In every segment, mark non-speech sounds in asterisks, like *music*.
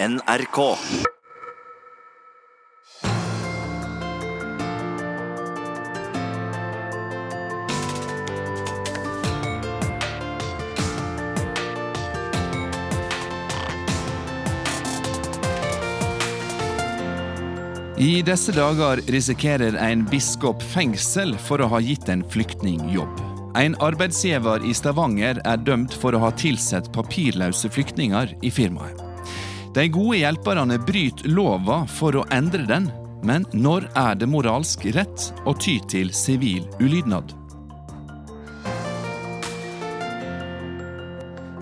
NRK. I disse dager risikerer en biskop fengsel for å ha gitt en flyktning jobb. En arbeidsgiver i Stavanger er dømt for å ha tilsatt papirløse flyktninger i firmaet. De gode hjelperne bryter lova for å endre den, men når er det moralsk rett å ty til sivil ulydnad?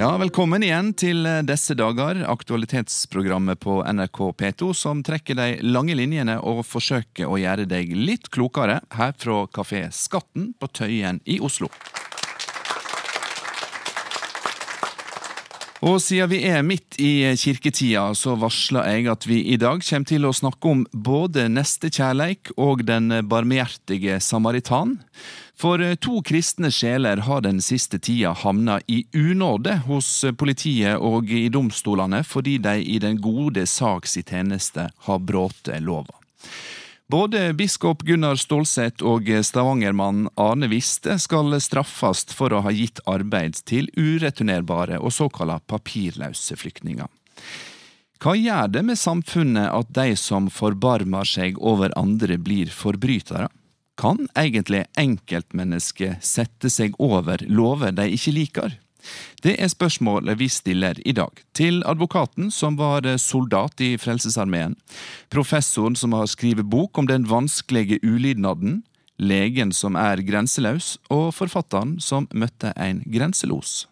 Ja, Velkommen igjen til disse dager, aktualitetsprogrammet på NRK P2 som trekker de lange linjene og forsøker å gjøre deg litt klokere her fra Kafé Skatten på Tøyen i Oslo. Og siden vi er midt i kirketida, så varsler jeg at vi i dag kommer til å snakke om både nestekjærleik og den barmhjertige samaritan. For to kristne sjeler har den siste tida havna i unåde hos politiet og i domstolene fordi de i den gode sak si tjeneste har brutt lova. Både biskop Gunnar Stålsett og stavangermannen Arne Viste skal straffes for å ha gitt arbeid til ureturnerbare og såkalla papirløse flyktninger. Hva gjør det med samfunnet at de som forbarmer seg over andre, blir forbrytere? Kan egentlig enkeltmennesket sette seg over lover de ikke liker? Det er spørsmålet vi stiller i dag, til advokaten som var soldat i Frelsesarmeen, professoren som har skrevet bok om den vanskelige ulydnaden, legen som er grenseløs, og forfatteren som møtte en grenselos.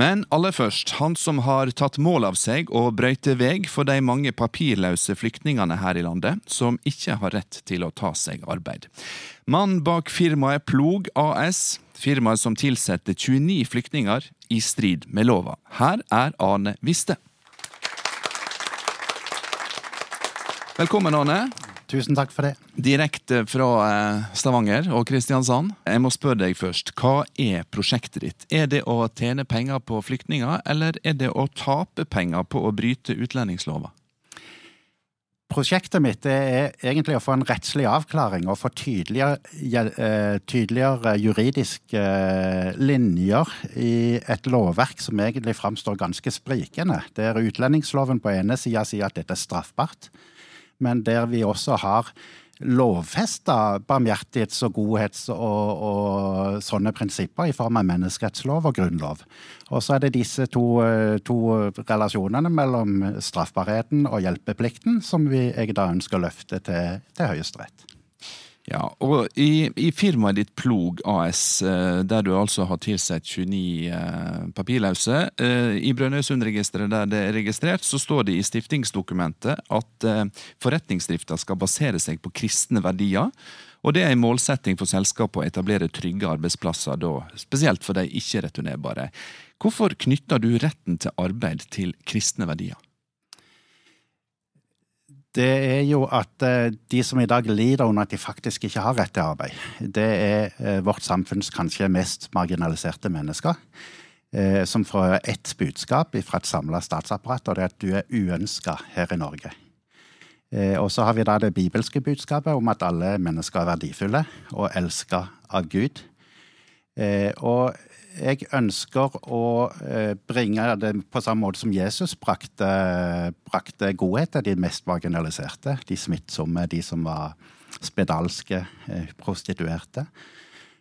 Men aller først, han som har tatt mål av seg å brøyte vei for de mange papirløse flyktningene her i landet, som ikke har rett til å ta seg arbeid. Mannen bak firmaet Plog AS, firmaet som tilsetter 29 flyktninger i strid med lova. Her er Arne Viste. Velkommen, Arne. Tusen takk for det. Direkte fra Stavanger og Kristiansand. Jeg må spørre deg først, hva er prosjektet ditt? Er det å tjene penger på flyktninger, eller er det å tape penger på å bryte utlendingslova? Prosjektet mitt er egentlig å få en rettslig avklaring og få tydeligere, tydeligere juridiske linjer i et lovverk som egentlig framstår ganske sprikende. Der utlendingsloven på ene sida sier at dette er straffbart men der vi også har lovfesta barmhjertighets- og godhets- og, og, sånne prinsipper i form av menneskerettslov og grunnlov. Og så er det disse to, to relasjonene mellom straffbarheten og hjelpeplikten som vi, jeg da ønsker å løfte til, til Høyesterett. Ja, og i, i, firmaet ditt Plog AS, der du altså har tilsatt 29 eh, papirløse, eh, i Brønnøysundregisteret der det er registrert, så står det i stiftingsdokumentet at eh, forretningsdrifta skal basere seg på kristne verdier. Og det er en målsetting for selskapet å etablere trygge arbeidsplasser, da, spesielt for de ikke-returnerbare. Hvorfor knytter du retten til arbeid til kristne verdier? Det er jo at de som i dag lider under at de faktisk ikke har rett til arbeid, det er vårt samfunns kanskje mest marginaliserte mennesker. Som får ett budskap fra et samla statsapparat, og det er at du er uønska her i Norge. Og så har vi da det bibelske budskapet om at alle mennesker er verdifulle og elska av Gud. Og jeg ønsker å bringe det på samme måte som Jesus brakte, brakte godhet til de mest marginaliserte. De smittsomme, de som var spedalske, prostituerte.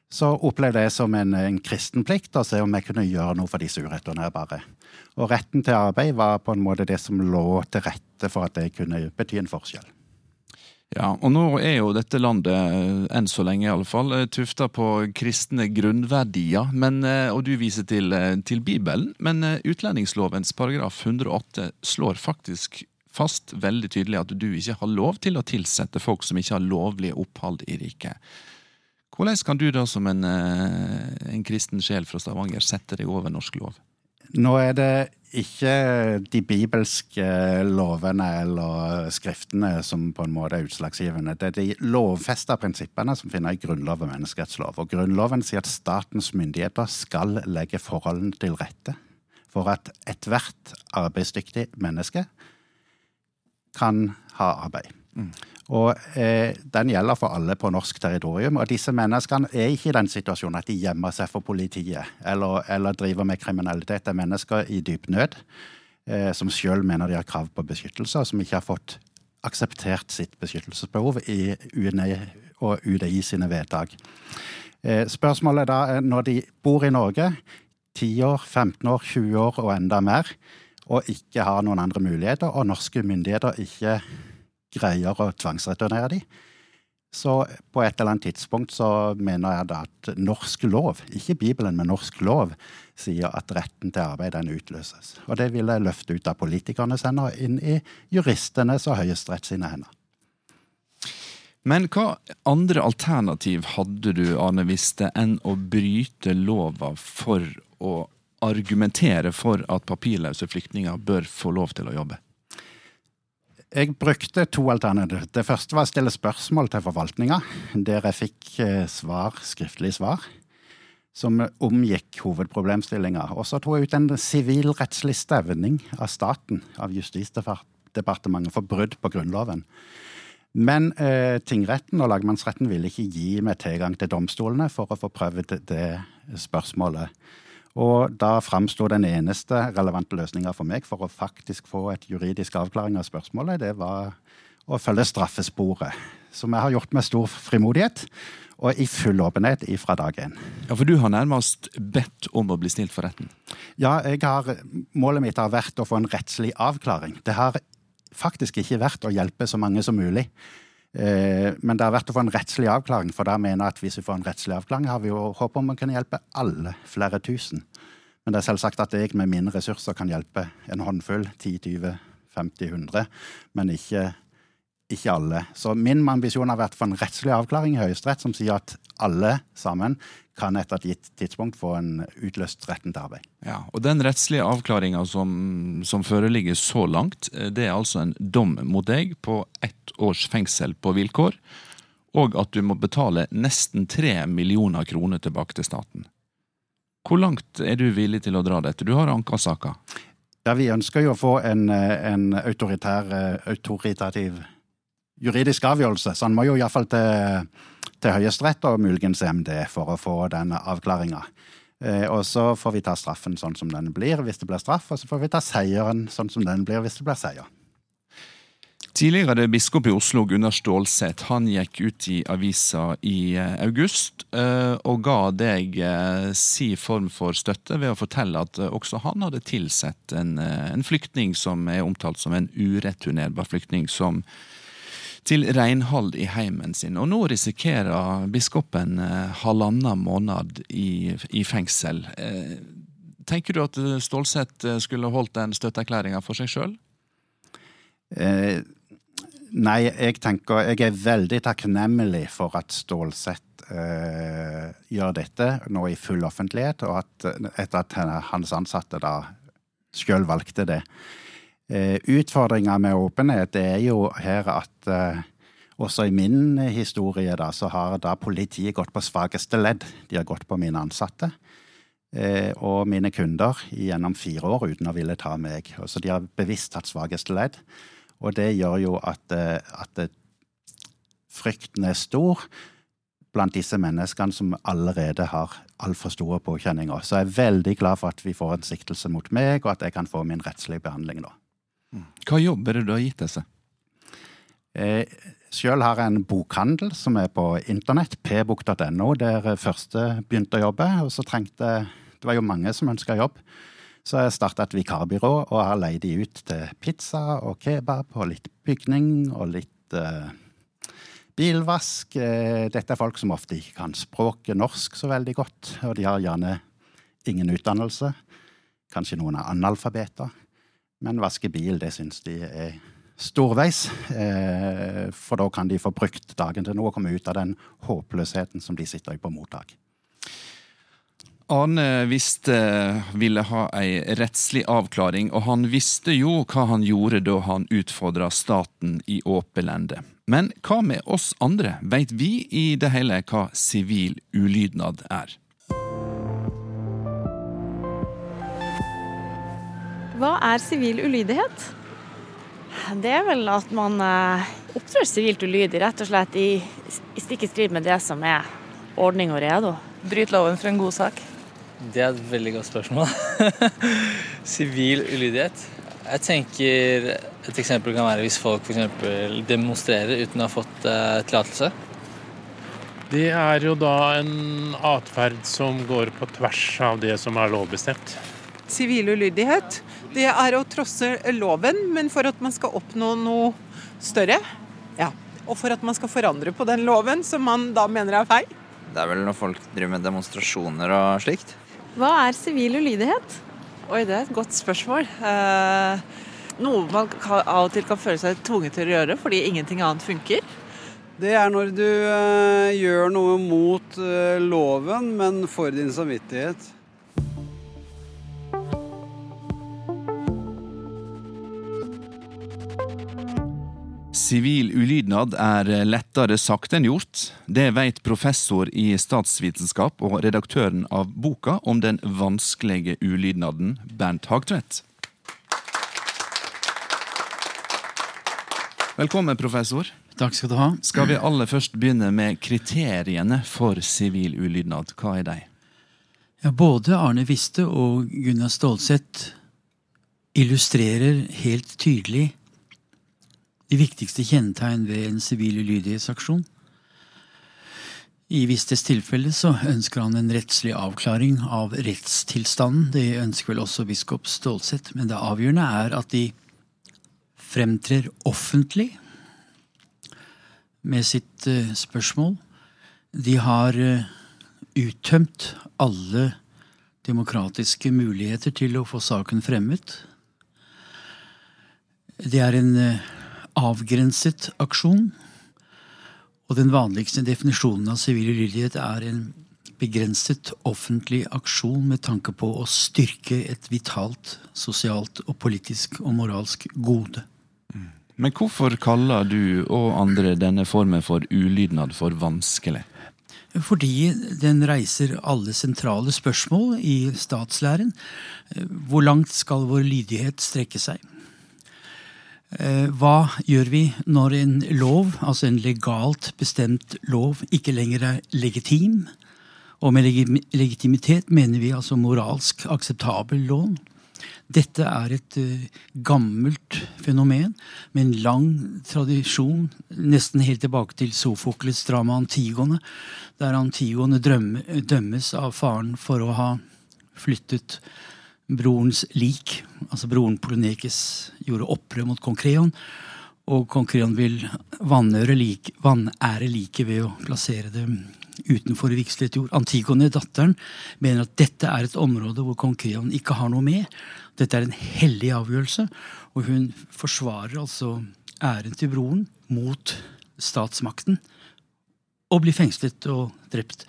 Så opplevde jeg som en, en kristenplikt å se om jeg kunne gjøre noe for disse ureturnerbare. Og retten til arbeid var på en måte det som lå til rette for at det kunne bety en forskjell. Ja, og nå er jo dette landet, enn så lenge i alle fall, tufta på kristne grunnverdier. Men, og du viser til, til Bibelen, men utlendingslovens paragraf 108 slår faktisk fast veldig tydelig at du ikke har lov til å tilsette folk som ikke har lovlig opphold i riket. Hvordan kan du da som en, en kristen sjel fra Stavanger sette deg over norsk lov? Nå er det ikke de bibelske lovene eller skriftene som på en måte er utslagsgivende. Det er de lovfesta prinsippene som finner i Grunnlov og menneskerettslov. Og Grunnloven sier at statens myndigheter skal legge forholdene til rette for at ethvert arbeidsdyktig menneske kan ha arbeid. Mm. Og eh, Den gjelder for alle på norsk territorium. og Disse menneskene er ikke i den situasjonen at de gjemmer seg for politiet eller, eller driver med kriminalitet. Det er mennesker i dyp nød eh, som sjøl mener de har krav på beskyttelse, og som ikke har fått akseptert sitt beskyttelsesbehov i UNE og UDI sine vedtak. Eh, spørsmålet da er når de bor i Norge 10 år, 15 år, 20 år og enda mer, og ikke har noen andre muligheter, og norske myndigheter ikke greier å tvangsreturnere de. Så på et eller annet tidspunkt så mener jeg da at norsk lov, ikke Bibelen, men norsk lov, sier at retten til arbeid den utløses. Og det vil jeg løfte ut av politikernes hender inn i juristenes og Høyesterett sine hender. Men hva andre alternativ hadde du, Arne Viste, enn å bryte lova for å argumentere for at papirløse flyktninger bør få lov til å jobbe? Jeg brukte to alternativer. Det første var å stille spørsmål til forvaltninga, der jeg fikk eh, svar, skriftlig svar, som omgikk hovedproblemstillinga. Og så tok jeg ut en sivilrettslig stevning av staten, av Justisdepartementet, for brudd på Grunnloven. Men eh, tingretten og lagmannsretten ville ikke gi meg tilgang til domstolene for å få prøvd det, spørsmålet. Og da framsto den eneste relevante løsninga for meg for å faktisk få et juridisk avklaring av spørsmålet, det var å følge straffesporet. Som jeg har gjort med stor frimodighet og i full åpenhet fra dag én. Ja, For du har nærmest bedt om å bli stilt for retten? Ja, har, målet mitt har vært å få en rettslig avklaring. Det har faktisk ikke vært å hjelpe så mange som mulig. Eh, men det har vært å få en rettslig avklaring, for da mener jeg at hvis vi får en rettslig avklaring, har vi jo håp om å kunne hjelpe alle, flere tusen. Men det er selvsagt at jeg med mine ressurser kan hjelpe en håndfull, 10, 20, 50, 100, men ikke, ikke alle. Så min ambisjon har vært få en rettslig avklaring i Høyesterett som sier at alle sammen kan etter et gitt tidspunkt få en utløst retten til arbeid. Ja, og Den rettslige avklaringa som, som, foreligger så langt, eh, det er altså en dom mot deg på ett års fengsel på vilkår, og at du må betale nesten tre millioner kroner tilbake til staten. Hvor langt er du villig til å dra dette? Du har anka saka. Ja, vi ønsker jo å få en, en autoritær, eh, autoritativ juridisk avgjørelse, så han må jo iallfall til til Høyesterett og muligens EMD for å få den avklaringa. Eh, og så får vi ta straffen sånn som den blir hvis det blir straff, og så får vi ta seieren sånn som den blir hvis det blir seier. Tidligere biskop i Oslo, Gunnar Stålseth, han gikk ut i avisa i eh, august eh, og ga deg si form for støtte ved å fortelle at også han hadde tilsett en, en flyktning som er omtalt som en ureturnerbar flyktning, som til renhold i heimen sin. Og nå risikerer biskopen eh, halvannen måned i, i fengsel. Eh, tenker du at Stålsett eh, skulle holdt den støtteerklæringa for seg sjøl? Eh, nei, jeg tenker Jeg er veldig takknemlig for at Stålsett eh, gjør dette nå i full offentlighet, og at etter at hans ansatte da sjøl valgte det. Eh, Utfordringa med åpenhet er jo her at eh, også i min historie da, så har da politiet gått på svakeste ledd. De har gått på mine ansatte eh, og mine kunder gjennom fire år uten å ville ta meg. Så de har bevisst tatt svakeste ledd. Og det gjør jo at, at frykten er stor blant disse menneskene som allerede har altfor store påkjenninger. Så jeg er veldig glad for at vi får en siktelse mot meg, og at jeg kan få min rettslige behandling nå. Hva jobb er det du har gitt disse? Eh, Sjøl har jeg en bokhandel som er på internett, pbok.no, der første begynte å jobbe. Og så trengte Det var jo mange som ønska jobb. Så jeg starta et vikarbyrå og har leid de ut til pizza og kebab og litt bygning og litt eh, bilvask. Eh, dette er folk som ofte ikke kan språket norsk så veldig godt, og de har gjerne ingen utdannelse. Kanskje noen er analfabeter. Men vaske bil, det syns de er storveis. Eh, for da kan de få brukt dagen til noe og komme ut av den håpløsheten som de sitter i på mottak. Arne visste ville ha ei rettslig avklaring, og han visste jo hva han gjorde da han utfordra staten i åpelende. Men hva med oss andre, veit vi i det hele hva sivil ulydnad er? Hva er sivil ulydighet? Det er vel at man eh, opptrer sivilt ulydig, rett og slett i, i stikk i strid med det som er ordning og redo. Bryt loven for en god sak. Det er et veldig godt spørsmål. *laughs* Sivil ulydighet. Jeg tenker Et eksempel kan være hvis folk f.eks. demonstrerer uten å ha fått uh, tillatelse. Det er jo da en atferd som går på tvers av det som er lovbestemt. Sivil ulydighet, det er å trosse loven, men for at man skal oppnå noe større. Ja. Og for at man skal forandre på den loven som man da mener er feil. Det er vel når folk driver med demonstrasjoner og slikt. Hva er sivil ulydighet? Oi, det er et godt spørsmål. Eh, noe man av og til kan føle seg tvunget til å gjøre fordi ingenting annet funker. Det er når du eh, gjør noe mot eh, loven, men for din samvittighet. Sivil ulydnad er lettere sagt enn gjort. Det vet professor i statsvitenskap og redaktøren av boka om den vanskelige ulydnaden, Bernt Hagtvedt. Velkommen, professor. Takk skal du ha. Skal vi aller først begynne med kriteriene for sivil ulydnad? Hva er de? Ja, både Arne Viste og Gunnar Stålseth illustrerer helt tydelig de viktigste kjennetegn ved en sivil ulydighetsaksjon. I Vistes tilfelle så ønsker han en rettslig avklaring av rettstilstanden. Det ønsker vel også biskop Stålsett, men det avgjørende er at de fremtrer offentlig med sitt uh, spørsmål. De har uh, uttømt alle demokratiske muligheter til å få saken fremmet. Det er en uh, avgrenset aksjon. Og den vanligste definisjonen av sivil ulydighet er en begrenset offentlig aksjon med tanke på å styrke et vitalt sosialt og politisk og moralsk gode. Men hvorfor kaller du og andre denne formen for ulydnad for vanskelig? Fordi den reiser alle sentrale spørsmål i statslæren. Hvor langt skal vår lydighet strekke seg? Eh, hva gjør vi når en lov, altså en legalt bestemt lov, ikke lenger er legitim? Og med legitimitet mener vi altså moralsk akseptabel lån. Dette er et uh, gammelt fenomen med en lang tradisjon, nesten helt tilbake til Sofokles drama Antigone, der Antigone drømme, dømmes av faren for å ha flyttet brorens lik. Altså broren Polonekes gjorde opprør mot kong Kreon. Og kong Kreon vil vanære like, like ved å plassere det utenfor vigslet jord. Antigone, datteren, mener at dette er et område hvor kong Kreon ikke har noe med. Dette er en hellig avgjørelse, og hun forsvarer altså æren til broren mot statsmakten. Og blir fengslet og drept.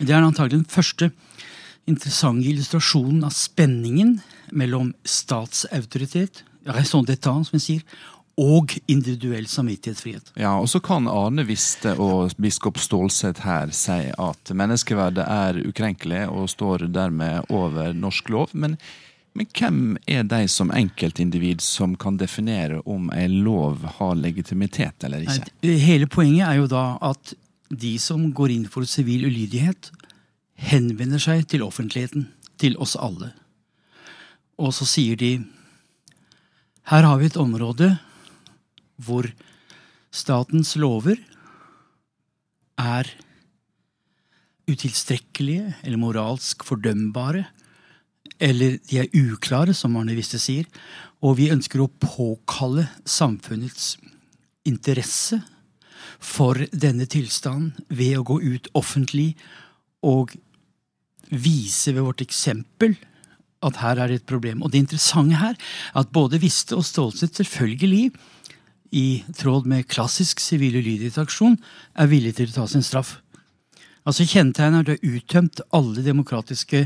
Det er antagelig den første interessante illustrasjonen av spenningen mellom statsautoritet raison d'état, som jeg sier, og individuell samvittighetsfrihet. Ja, og Så kan Arne Viste og biskop Stålseth her si at menneskeverdet er ukrenkelig og står dermed over norsk lov. Men, men hvem er de som enkeltindivid som kan definere om en lov har legitimitet eller ikke? Hele poenget er jo da at de som går inn for sivil ulydighet, henvender seg til offentligheten, til oss alle. Og så sier de her har vi et område hvor statens lover er utilstrekkelige eller moralsk fordømbare. Eller de er uklare, som Arne Wiste sier. Og vi ønsker å påkalle samfunnets interesse for denne tilstanden ved å gå ut offentlig og vise ved vårt eksempel at her er det et problem. Og det interessante her er at både Viste og Stålsett selvfølgelig, i tråd med klassisk sivil ulydighetsaksjon, er villige til å ta sin straff. Altså Kjennetegnet er at du har uttømt alle demokratiske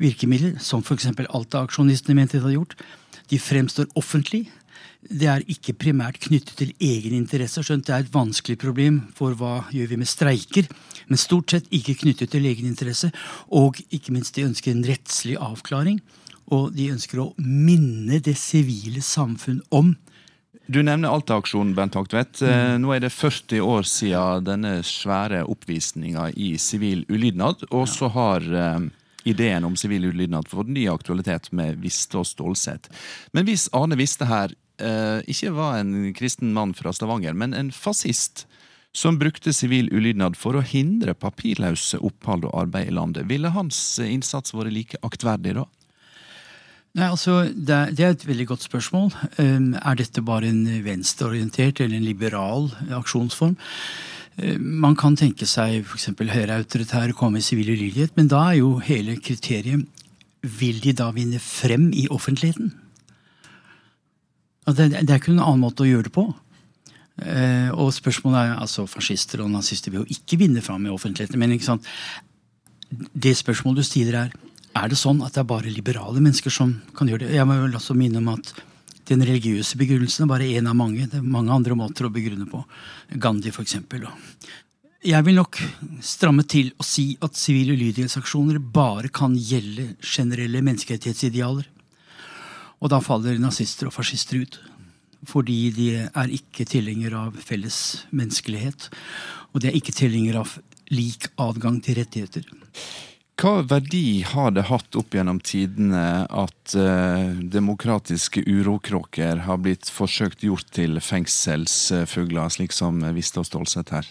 virkemidler, som f.eks. Alta-aksjonistene mente de hadde gjort. De fremstår offentlig. Det er ikke primært knyttet til egen interesse, skjønt det er et vanskelig problem for hva gjør vi med streiker, men stort sett ikke knyttet til egen interesse. Og ikke minst, de ønsker en rettslig avklaring, og de ønsker å minne det sivile samfunn om Du nevner Alta-aksjonen, Bent Haktvedt. Mm. Nå er det 40 år siden denne svære oppvisninga i sivil ulydnad, og så har eh, ideen om sivil ulydnad fått ny aktualitet med Viste og Stålsett. Men hvis Arne Viste her eh, ikke var en kristen mann fra Stavanger, men en fascist som brukte sivil ulydnad for å hindre papirløse opphold og arbeid i landet, ville hans eh, innsats vært like aktverdig da? Nei, altså, det er, et veldig godt spørsmål. Um, er dette bare en venstreorientert eller en liberal aksjonsform? Uh, man kan tenke seg f.eks. høyreautoritære komme i sivil ulydighet, men da er jo hele kriteriet Vil de da vinne frem i offentligheten? Det, det er ikke noen annen måte å gjøre det på. Eh, og spørsmålet er altså fascister og nazister vil jo ikke vinne fram i offentligheten. Men det spørsmålet du stiller er er det sånn at det er bare liberale mennesker som kan gjøre det? Jeg må vel også minne om at den religiøse begrunnelsen er bare én av mange. Det er mange andre måter å begrunne på. Gandhi, for eksempel. Jeg vil nok stramme til og si at sivile ulydighetsaksjoner bare kan gjelde generelle menneskerettighetsidealer. Og da faller nazister og fascister ut. Fordi de er ikke tilhengere av felles menneskelighet. Og de er ikke tilhengere av lik adgang til rettigheter. Hva verdi har det hatt opp gjennom tidene at eh, demokratiske urokråker har blitt forsøkt gjort til fengselsfugler, slik som Vista og Stålsett her?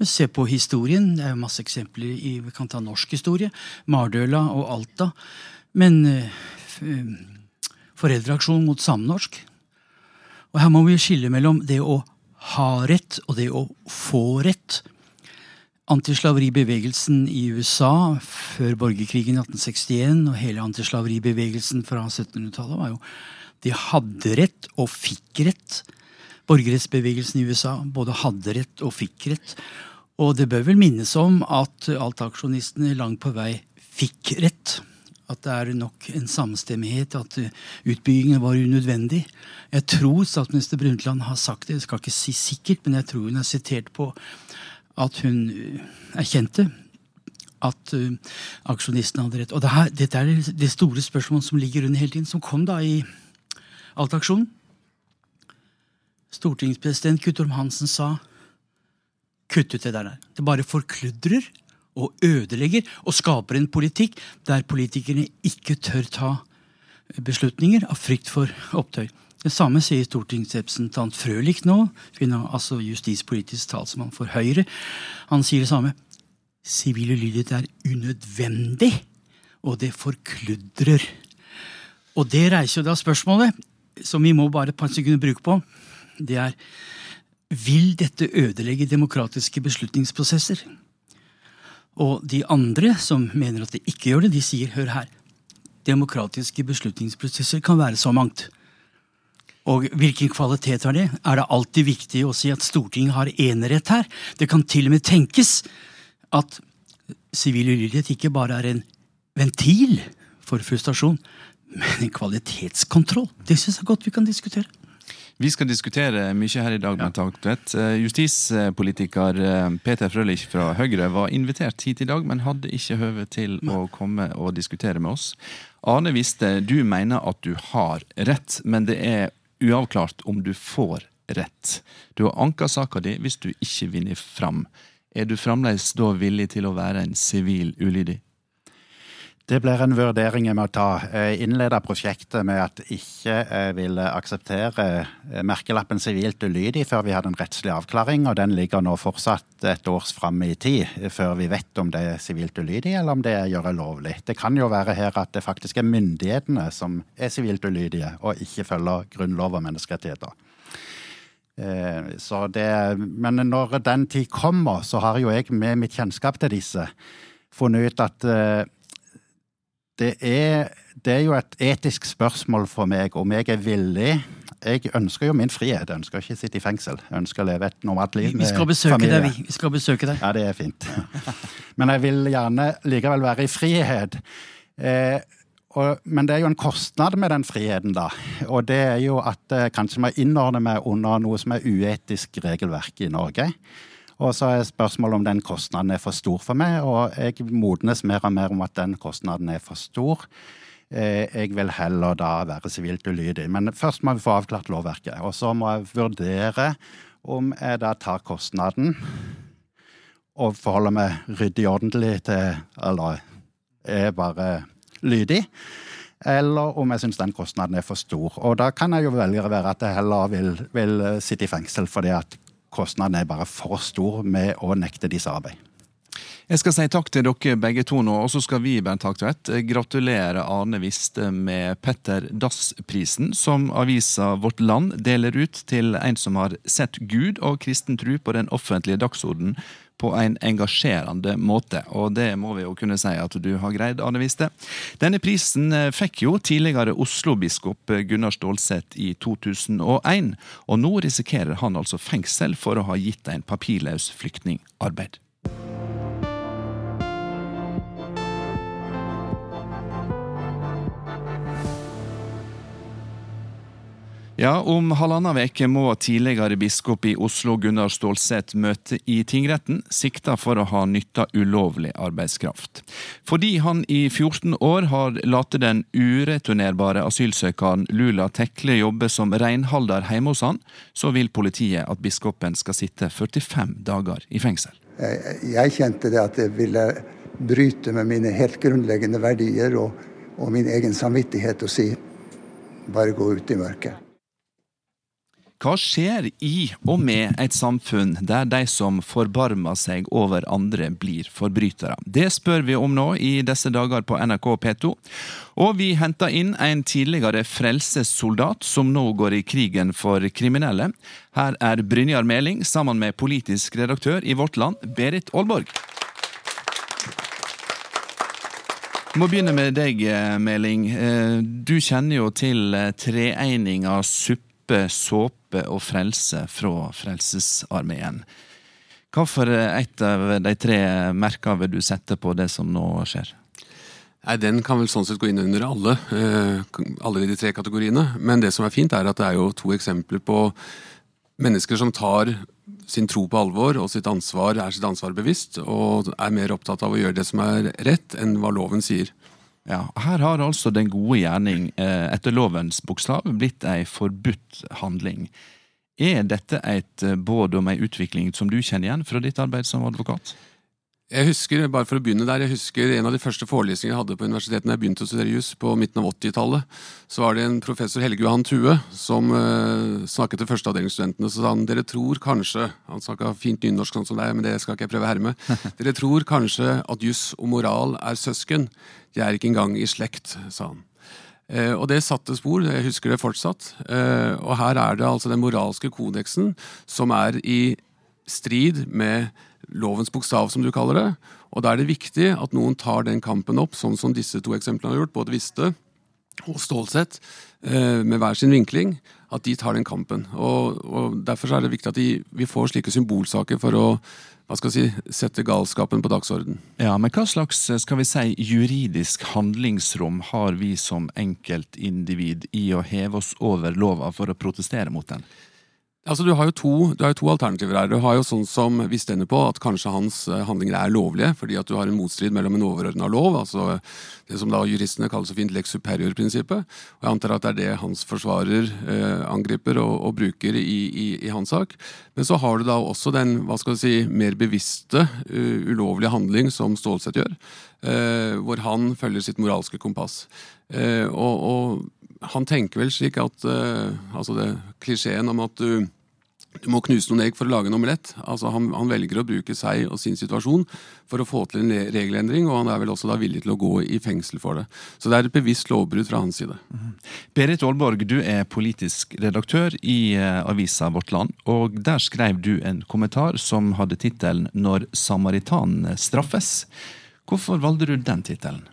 Se på historien. Det er masse eksempler i vi kan ta norsk historie. Mardøla og Alta. Men eh, foreldreaksjon mot samnorsk. Og her må vi skille mellom det å ha rett og det å få rett. Antislaveribevegelsen i USA før borgerkrigen i 1861 og hele antislaveribevegelsen fra 1700-tallet var jo De hadde rett og fikk rett. Borgerrettsbevegelsen i USA både hadde rett og fikk rett. Og det bør vel minnes om at altaksjonistene langt på vei fikk rett. At det er nok en samstemmighet, at utbyggingen var unødvendig. Jeg tror statsminister Brundtland har sagt det, jeg skal ikke si sikkert, men jeg tror hun er sitert på at hun erkjente at uh, aksjonistene hadde rett. Og det her, dette er det store spørsmålet som ligger under hele tiden, som kom da i Altaksjonen. Stortingspresident Guttorm Hansen sa kutt ut det der. Det bare forkludrer og ødelegger og skaper en politikk der politikerne ikke tør ta beslutninger av frykt for opptøy. Det samme sier stortingsrepresentant Frølich nå, altså justispolitisk talsmann for Høyre. Han sier det samme. Sivil ulydighet er unødvendig, og det forkludrer. Og det reiser jo da spørsmålet, som vi må bare et par sekunder bruke på. Det er vil dette ødelegge demokratiske beslutningsprosesser? Og de andre som mener at det ikke gjør det, de sier hør her. Demokratiske beslutningsprosesser kan være så mangt. Og hvilken kvalitet har det? Er det alltid viktig å si at Stortinget har enerett her? Det kan til og med tenkes at sivil ulydighet ikke bare er en ventil for frustrasjon, men en kvalitetskontroll. Det syns jeg godt vi kan diskutere. Vi skal diskutere mye her i dag. Ja. Tvedt. Justispolitiker eh, Peter Frølich fra Høyre var invitert hit i dag, men hadde ikke høve til å komme og diskutere med oss. Arne Viste, du mener at du har rett, men det er uavklart om du får rett. Du har anka saka di hvis du ikke vinner fram. Er du fremdeles da villig til å være en sivil ulydig? Det blir en vurdering jeg må ta. Jeg innleda prosjektet med at jeg ikke eh, ville akseptere eh, merkelappen sivilt ulydig før vi hadde en rettslig avklaring, og den ligger nå fortsatt et års fram i tid før vi vet om det er sivilt ulydig eller om det er gjøre lovlig. Det kan jo være her at det faktisk er myndighetene som er sivilt ulydige og ikke følger grunnlov og menneskerettigheter. Eh, det, men når den tid kommer, så har jo jeg med mitt kjennskap til disse funnet ut at det er, det er jo et etisk spørsmål for meg om jeg er villig jeg ønsker jo min frihet. Jeg ønsker ikke å sitte i fengsel. Jeg ønsker å leve et normalt liv Vi skal besøke deg, vi. Vi skal besøke deg. Ja, det er fint. Men jeg vil gjerne likevel være i frihet. Eh, og, men det er jo en kostnad med den friheten, da. Og det er jo at eh, kanskje vi innordner meg under noe som er uetisk regelverk i Norge. Og så er spørsmålet om den kostnaden er for stor for meg, og jeg modnes mer og mer om at den kostnaden er for stor. Eh, jeg vil heller da være sivilt ulydig. Men først må vi få avklart lovverket. Og så må jeg vurdere om jeg da tar kostnaden og forholder meg ryddig ordentlig til Eller er bare lydig. Eller om jeg syns den kostnaden er for stor. Og da kan jeg jo velge å være at jeg heller vil, vil sitte i fengsel fordi at kostnaden er bare for stor med å nekte disse arbeid. Jeg skal si takk til dere begge to nå, og så skal vi Bernt Haktvedt, gratulere Arne Viste med Petter Dass-prisen, som avisa Vårt Land deler ut til en som har sett Gud og kristen tro på den offentlige dagsorden på en engasjerende måte, og det må vi jo kunne si at du har greid, Arne Viste. Denne prisen eh, fikk jo tidligere Oslo-biskop Gunnar Stålseth i 2001, og nå risikerer han altså fengsel for å ha gitt en papirløs flyktning arbeid. Ja, Om halvannen uke må tidligere biskop i Oslo Gunnar Stålseth møte i tingretten, sikta for å ha nytta ulovlig arbeidskraft. Fordi han i 14 år har latt den ureturnerbare asylsøkeren Lula Tekle jobbe som renholder hjemme hos han, så vil politiet at biskopen skal sitte 45 dager i fengsel. Jeg kjente det at det ville bryte med mine helt grunnleggende verdier og, og min egen samvittighet å si bare gå ut i mørket. Hva skjer i og med et samfunn der de som forbarmer seg over andre, blir forbrytere? Det spør vi om nå i disse dager på NRK P2. Og vi henter inn en tidligere frelsessoldat som nå går i krigen for kriminelle. Her er Brynjar Meling sammen med politisk redaktør i Vårt Land, Berit Aalborg. Vi må begynne med deg, Meling. Du kjenner jo til treeininga suppe suppe, såpe og frelse fra Frelsesarmeen. Hvorfor et av de tre merker vil du sette på det som nå skjer? Nei, Den kan vel sånn sett gå inn under alle, eh, alle de tre kategoriene. Men det som er fint, er at det er jo to eksempler på mennesker som tar sin tro på alvor og sitt ansvar, er sitt ansvar bevisst og er mer opptatt av å gjøre det som er rett, enn hva loven sier. Ja, Her har altså den gode gjerning eh, etter lovens bokstav blitt ei forbudt handling. Er dette et eh, båd om ei utvikling som du kjenner igjen fra ditt arbeid som advokat? Jeg husker bare for å begynne der, jeg husker en av de første forelesningene jeg hadde på universitetet da jeg begynte å studere juss på midten av 80-tallet. Så var det en professor Helge Johan Thue som uh, snakket til førsteavdelingsstudentene. Så sa han dere tror kanskje Han snakka fint nynorsk sånn som er, men det skal ikke jeg prøve å herme. *laughs* Dere tror kanskje at juss og moral er søsken. De er ikke engang i slekt, sa han. Uh, og det satte spor, jeg husker det fortsatt. Uh, og her er det altså den moralske kodeksen som er i strid med lovens bokstav, som du kaller det. Og da er det viktig at noen tar den kampen opp, sånn som disse to eksemplene har gjort, både Viste og Stålsett, eh, med hver sin vinkling, at de tar den kampen. Og, og Derfor er det viktig at de, vi får slike symbolsaker for å hva skal jeg si, sette galskapen på dagsorden. Ja, Men hva slags skal vi si, juridisk handlingsrom har vi som enkeltindivid i å heve oss over lova for å protestere mot den? Altså, du har, to, du har jo to alternativer her. Du har jo sånn som vi stender på, at kanskje hans eh, handlinger er lovlige, fordi at du har en motstrid mellom en overordna lov, altså det som da juristene kaller så fint lex superior-prinsippet. Og Jeg antar at det er det hans forsvarer eh, angriper og, og bruker i, i, i, hans sak. Men så har du da også den hva skal du si, mer bevisste, uh, ulovlige handling som Stålsett gjør, uh, hvor han følger sitt moralske kompass. Uh, og, og han tenker vel slik at uh, altså det klisjeen om at du, du, må knuse noen egg for å lage en omelett. Altså han, han, velger å bruke seg og sin situasjon for å få til en regelendring, og han er vel også da villig til å gå i fengsel for det. Så det er et bevisst lovbrudd fra hans side. Mm. Berit Aalborg, du er politisk redaktør i uh, avisa Vårt Land, og der skrev du en kommentar som hadde tittelen 'Når samaritanene straffes'. Hvorfor valgte du den tittelen?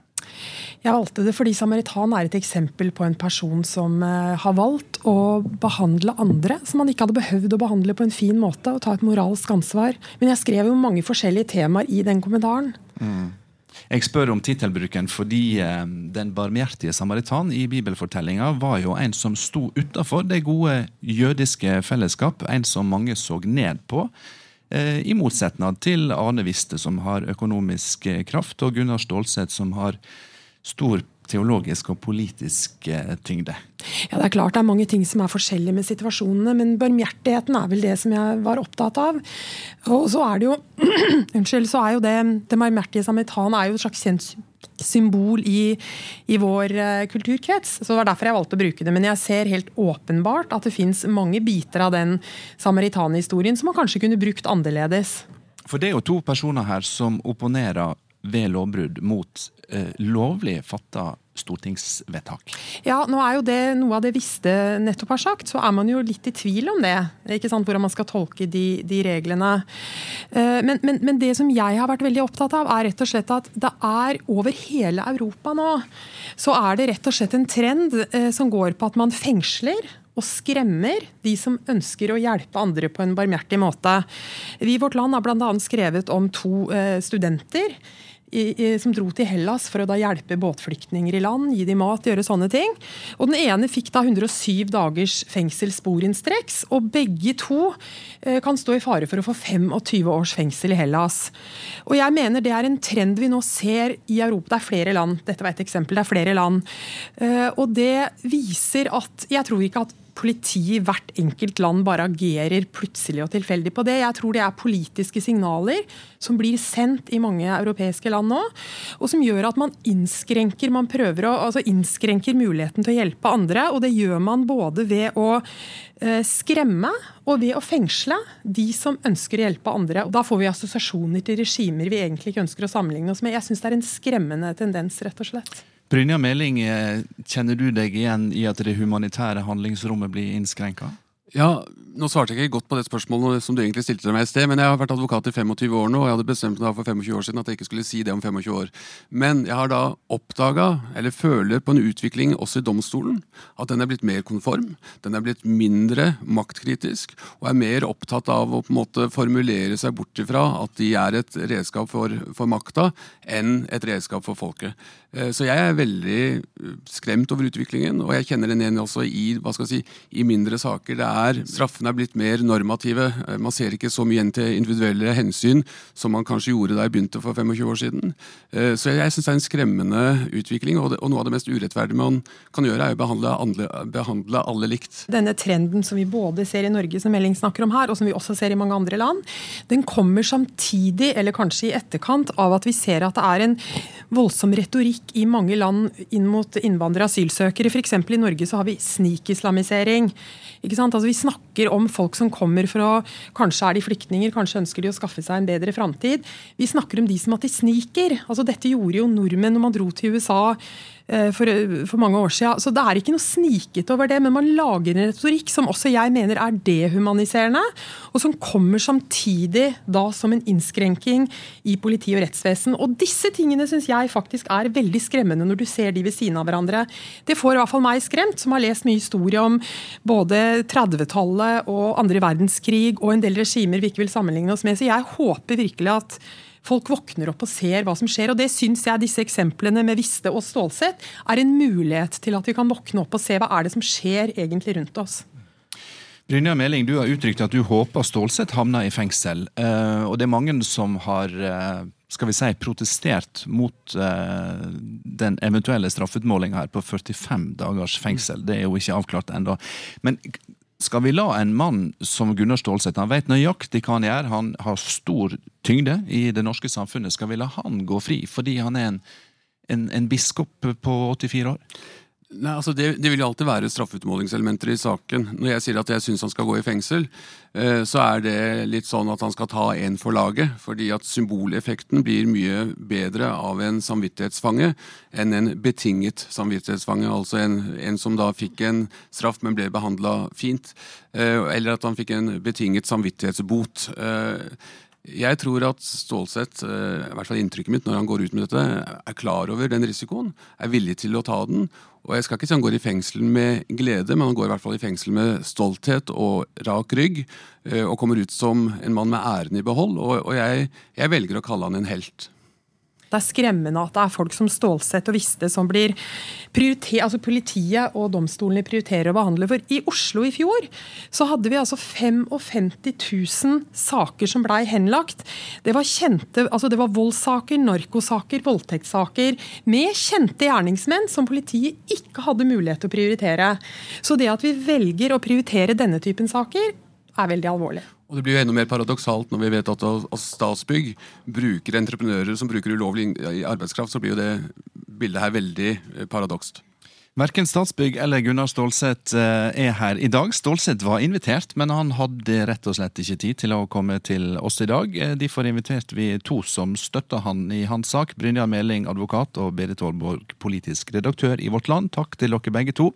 Jeg valgte det fordi samaritan er et eksempel på en person som eh, har valgt å behandle andre som han ikke hadde behøvd å behandle på en fin måte, og ta et moralsk ansvar. Men jeg skrev jo mange forskjellige temaer i den kommentaren. Mm. Jeg spør om tittelbruken fordi eh, den barmhjertige samaritan i bibelfortellinga var jo en som sto utafor det gode jødiske fellesskap, en som mange så ned på. Eh, I motsetning til Arne Viste, som har økonomisk eh, kraft, og Gunnar Stålseth, som har stor teologisk og politisk eh, tyngde. Ja, Det er klart det er mange ting som er forskjellige med situasjonene, men barmhjertigheten er vel det som jeg var opptatt av. Og så er det jo *clears throat* Unnskyld, så er jo det Det barmhjertige samaritan er jo et slags symbol i, i vår uh, kulturkrets. Så det var derfor jeg valgte å bruke det. Men jeg ser helt åpenbart at det fins mange biter av den samaritanhistorien som man kanskje kunne brukt annerledes. For det er jo to personer her som opponerer ved lovbrudd mot eh, lovlig fatta stortingsvedtak. Ja, nå er jo det noe av det Viste nettopp har sagt, så er man jo litt i tvil om det. ikke sant, Hvordan man skal tolke de, de reglene. Eh, men, men, men, det som jeg har vært veldig opptatt av, er rett og slett at det er over hele Europa nå, så er det rett og slett en trend eh, som går på at man fengsler og skremmer de som ønsker å hjelpe andre på en barmhjertig måte. Vi i Vårt Land har bl.a. skrevet om to eh, studenter i, i, som dro til Hellas for å da hjelpe båtflyktninger i land, gi dem mat, gjøre sånne ting. Og Den ene fikk da 107 dagers fengsel sporenstreks, og begge to eh, kan stå i fare for å få 25 års fengsel i Hellas. Og jeg mener Det er en trend vi nå ser i Europa. Det er flere land. Dette var et eksempel. Det er flere land. Eh, og det viser at Jeg tror ikke at politiet i hvert enkelt land bare agerer plutselig og tilfeldig på det. Jeg tror det er politiske signaler som blir sendt i mange europeiske land nå, og som gjør at man innskrenker man prøver å, altså innskrenker muligheten til å hjelpe andre. og Det gjør man både ved å eh, skremme og ved å fengsle de som ønsker å hjelpe andre. Og Da får vi assosiasjoner til regimer vi egentlig ikke ønsker å sammenligne oss med. Jeg syns det er en skremmende tendens, rett og slett. Brynja Meling, eh, kjenner du deg igjen i at det humanitære handlingsrommet blir innskrenka? Ja, Nå svarte jeg ikke godt på det spørsmålet som du egentlig stilte meg i sted, men jeg har vært advokat i 25 år nå, og jeg hadde bestemt meg for 25 år siden at jeg ikke skulle si det om 25 år. Men jeg har da oppdaga, eller føler på en utvikling også i domstolen, at den er blitt mer konform. Den er blitt mindre maktkritisk, og er mer opptatt av å på en måte formulere seg bort ifra at de er et redskap for, for makta, enn et redskap for folket. Eh, så jeg er veldig eh, skremt over utviklingen, og jeg kjenner den igjen også i, hva skal jeg si, i mindre saker. Det er, straffene er blitt mer normative. Eh, man ser ikke så mye igjen til individuelle hensyn som man kanskje gjorde da jeg begynte for 25 år siden. Så jeg, syns det er en skremmende utvikling, og, noe av det mest urettferdige man kan gjøre, er å behandle, behandle alle likt. Denne trenden som vi både ser i Norge, som Elling snakker om her, og som vi også ser i mange andre land, den kommer samtidig, eller kanskje i etterkant, av at vi ser at det er en voldsom retorikk i mange land inn mot innvandrere og asylsøkere. F.eks. i Norge så har vi snikislamisering. Altså, vi snakker om folk som kommer for å Kanskje er de flyktninger, kanskje ønsker de å skaffe seg en bedre framtid. Vi snakker om de som at de sniker. Altså, dette gjorde jo nordmenn når man dro til USA for, for, mange år siden. Så det er ikke noe sniket over det, men man lager en retorikk som også jeg mener er dehumaniserende, og som kommer samtidig da som en innskrenking i politi og rettsvesen. Og disse tingene syns jeg faktisk er veldig skremmende når du ser de ved siden av hverandre. Det får i hvert fall meg skremt, som har lest mye historie om både 30-tallet og andre verdenskrig og en del regimer vi ikke vil sammenligne oss med. Så jeg håper virkelig at folk våkner opp og ser hva som skjer. og Det syns jeg disse eksemplene med Viste og Stålsett er en mulighet til at vi kan våkne opp og se hva er det som skjer egentlig rundt oss. Brynja Meling, du har uttrykt at du håper Stålsett havner i fengsel. Eh, og det er mange som har eh, skal vi si, protestert mot uh, den eventuelle straffeutmålinga her på 45 dagers fengsel. Det er jo ikke avklart ennå. Men skal vi la en mann som Gunnar Stålseth, han vet nøyaktig hva han gjør, han har stor tyngde i det norske samfunnet, skal vi la han gå fri fordi han er en, en, en biskop på 84 år? Nei, altså det, det, vil alltid være straffeutmålingselementer i saken. Når jeg sier at jeg syns han skal gå i fengsel, eh, så er det litt sånn at han skal ta én for laget. Fordi at symboleffekten blir mye bedre av en samvittighetsfange enn en betinget samvittighetsfange. Altså en, en som da fikk en straff, men ble behandla fint. Eh, eller at han fikk en betinget samvittighetsbot. Eh, Jeg tror at Stålsett, i hvert fall inntrykket mitt når han går ut med dette, er klar over den risikoen, er villig til å ta den. Og jeg skal ikke si han går i fengsel med glede, men han går i hvert fall i fengsel med stolthet og rak rygg. eh, Og kommer ut som en mann med æren i behold. Og jeg, jeg velger å kalle han en helt. Det er skremmende at det er folk som Stålsett og Viste som blir prioriter, altså politiet og domstolene prioriterer å behandle. For i Oslo i fjor så hadde vi altså 55 000 saker som blei henlagt. Det var kjente, altså det var voldssaker, narkosaker, voldtektssaker med kjente gjerningsmenn som politiet ikke hadde mulighet til å prioritere. Så det at vi velger å prioritere denne typen saker, er veldig alvorlig. Og Det blir jo enda mer paradoksalt når vi vet at at Statsbygg bruker entreprenører som bruker ulovlig arbeidskraft. Så blir jo det bildet her veldig eh, paradokst. Verken Statsbygg eller Gunnar Stålsett eh, er her i dag. Stålsett var invitert, men han hadde rett og slett ikke tid til å komme til oss i dag. Eh, Derfor inviterte vi to som støtta han i hans sak. Brynjar Meling, advokat, og Berit Aalborg, politisk redaktør i Vårt Land. Takk til dere begge to.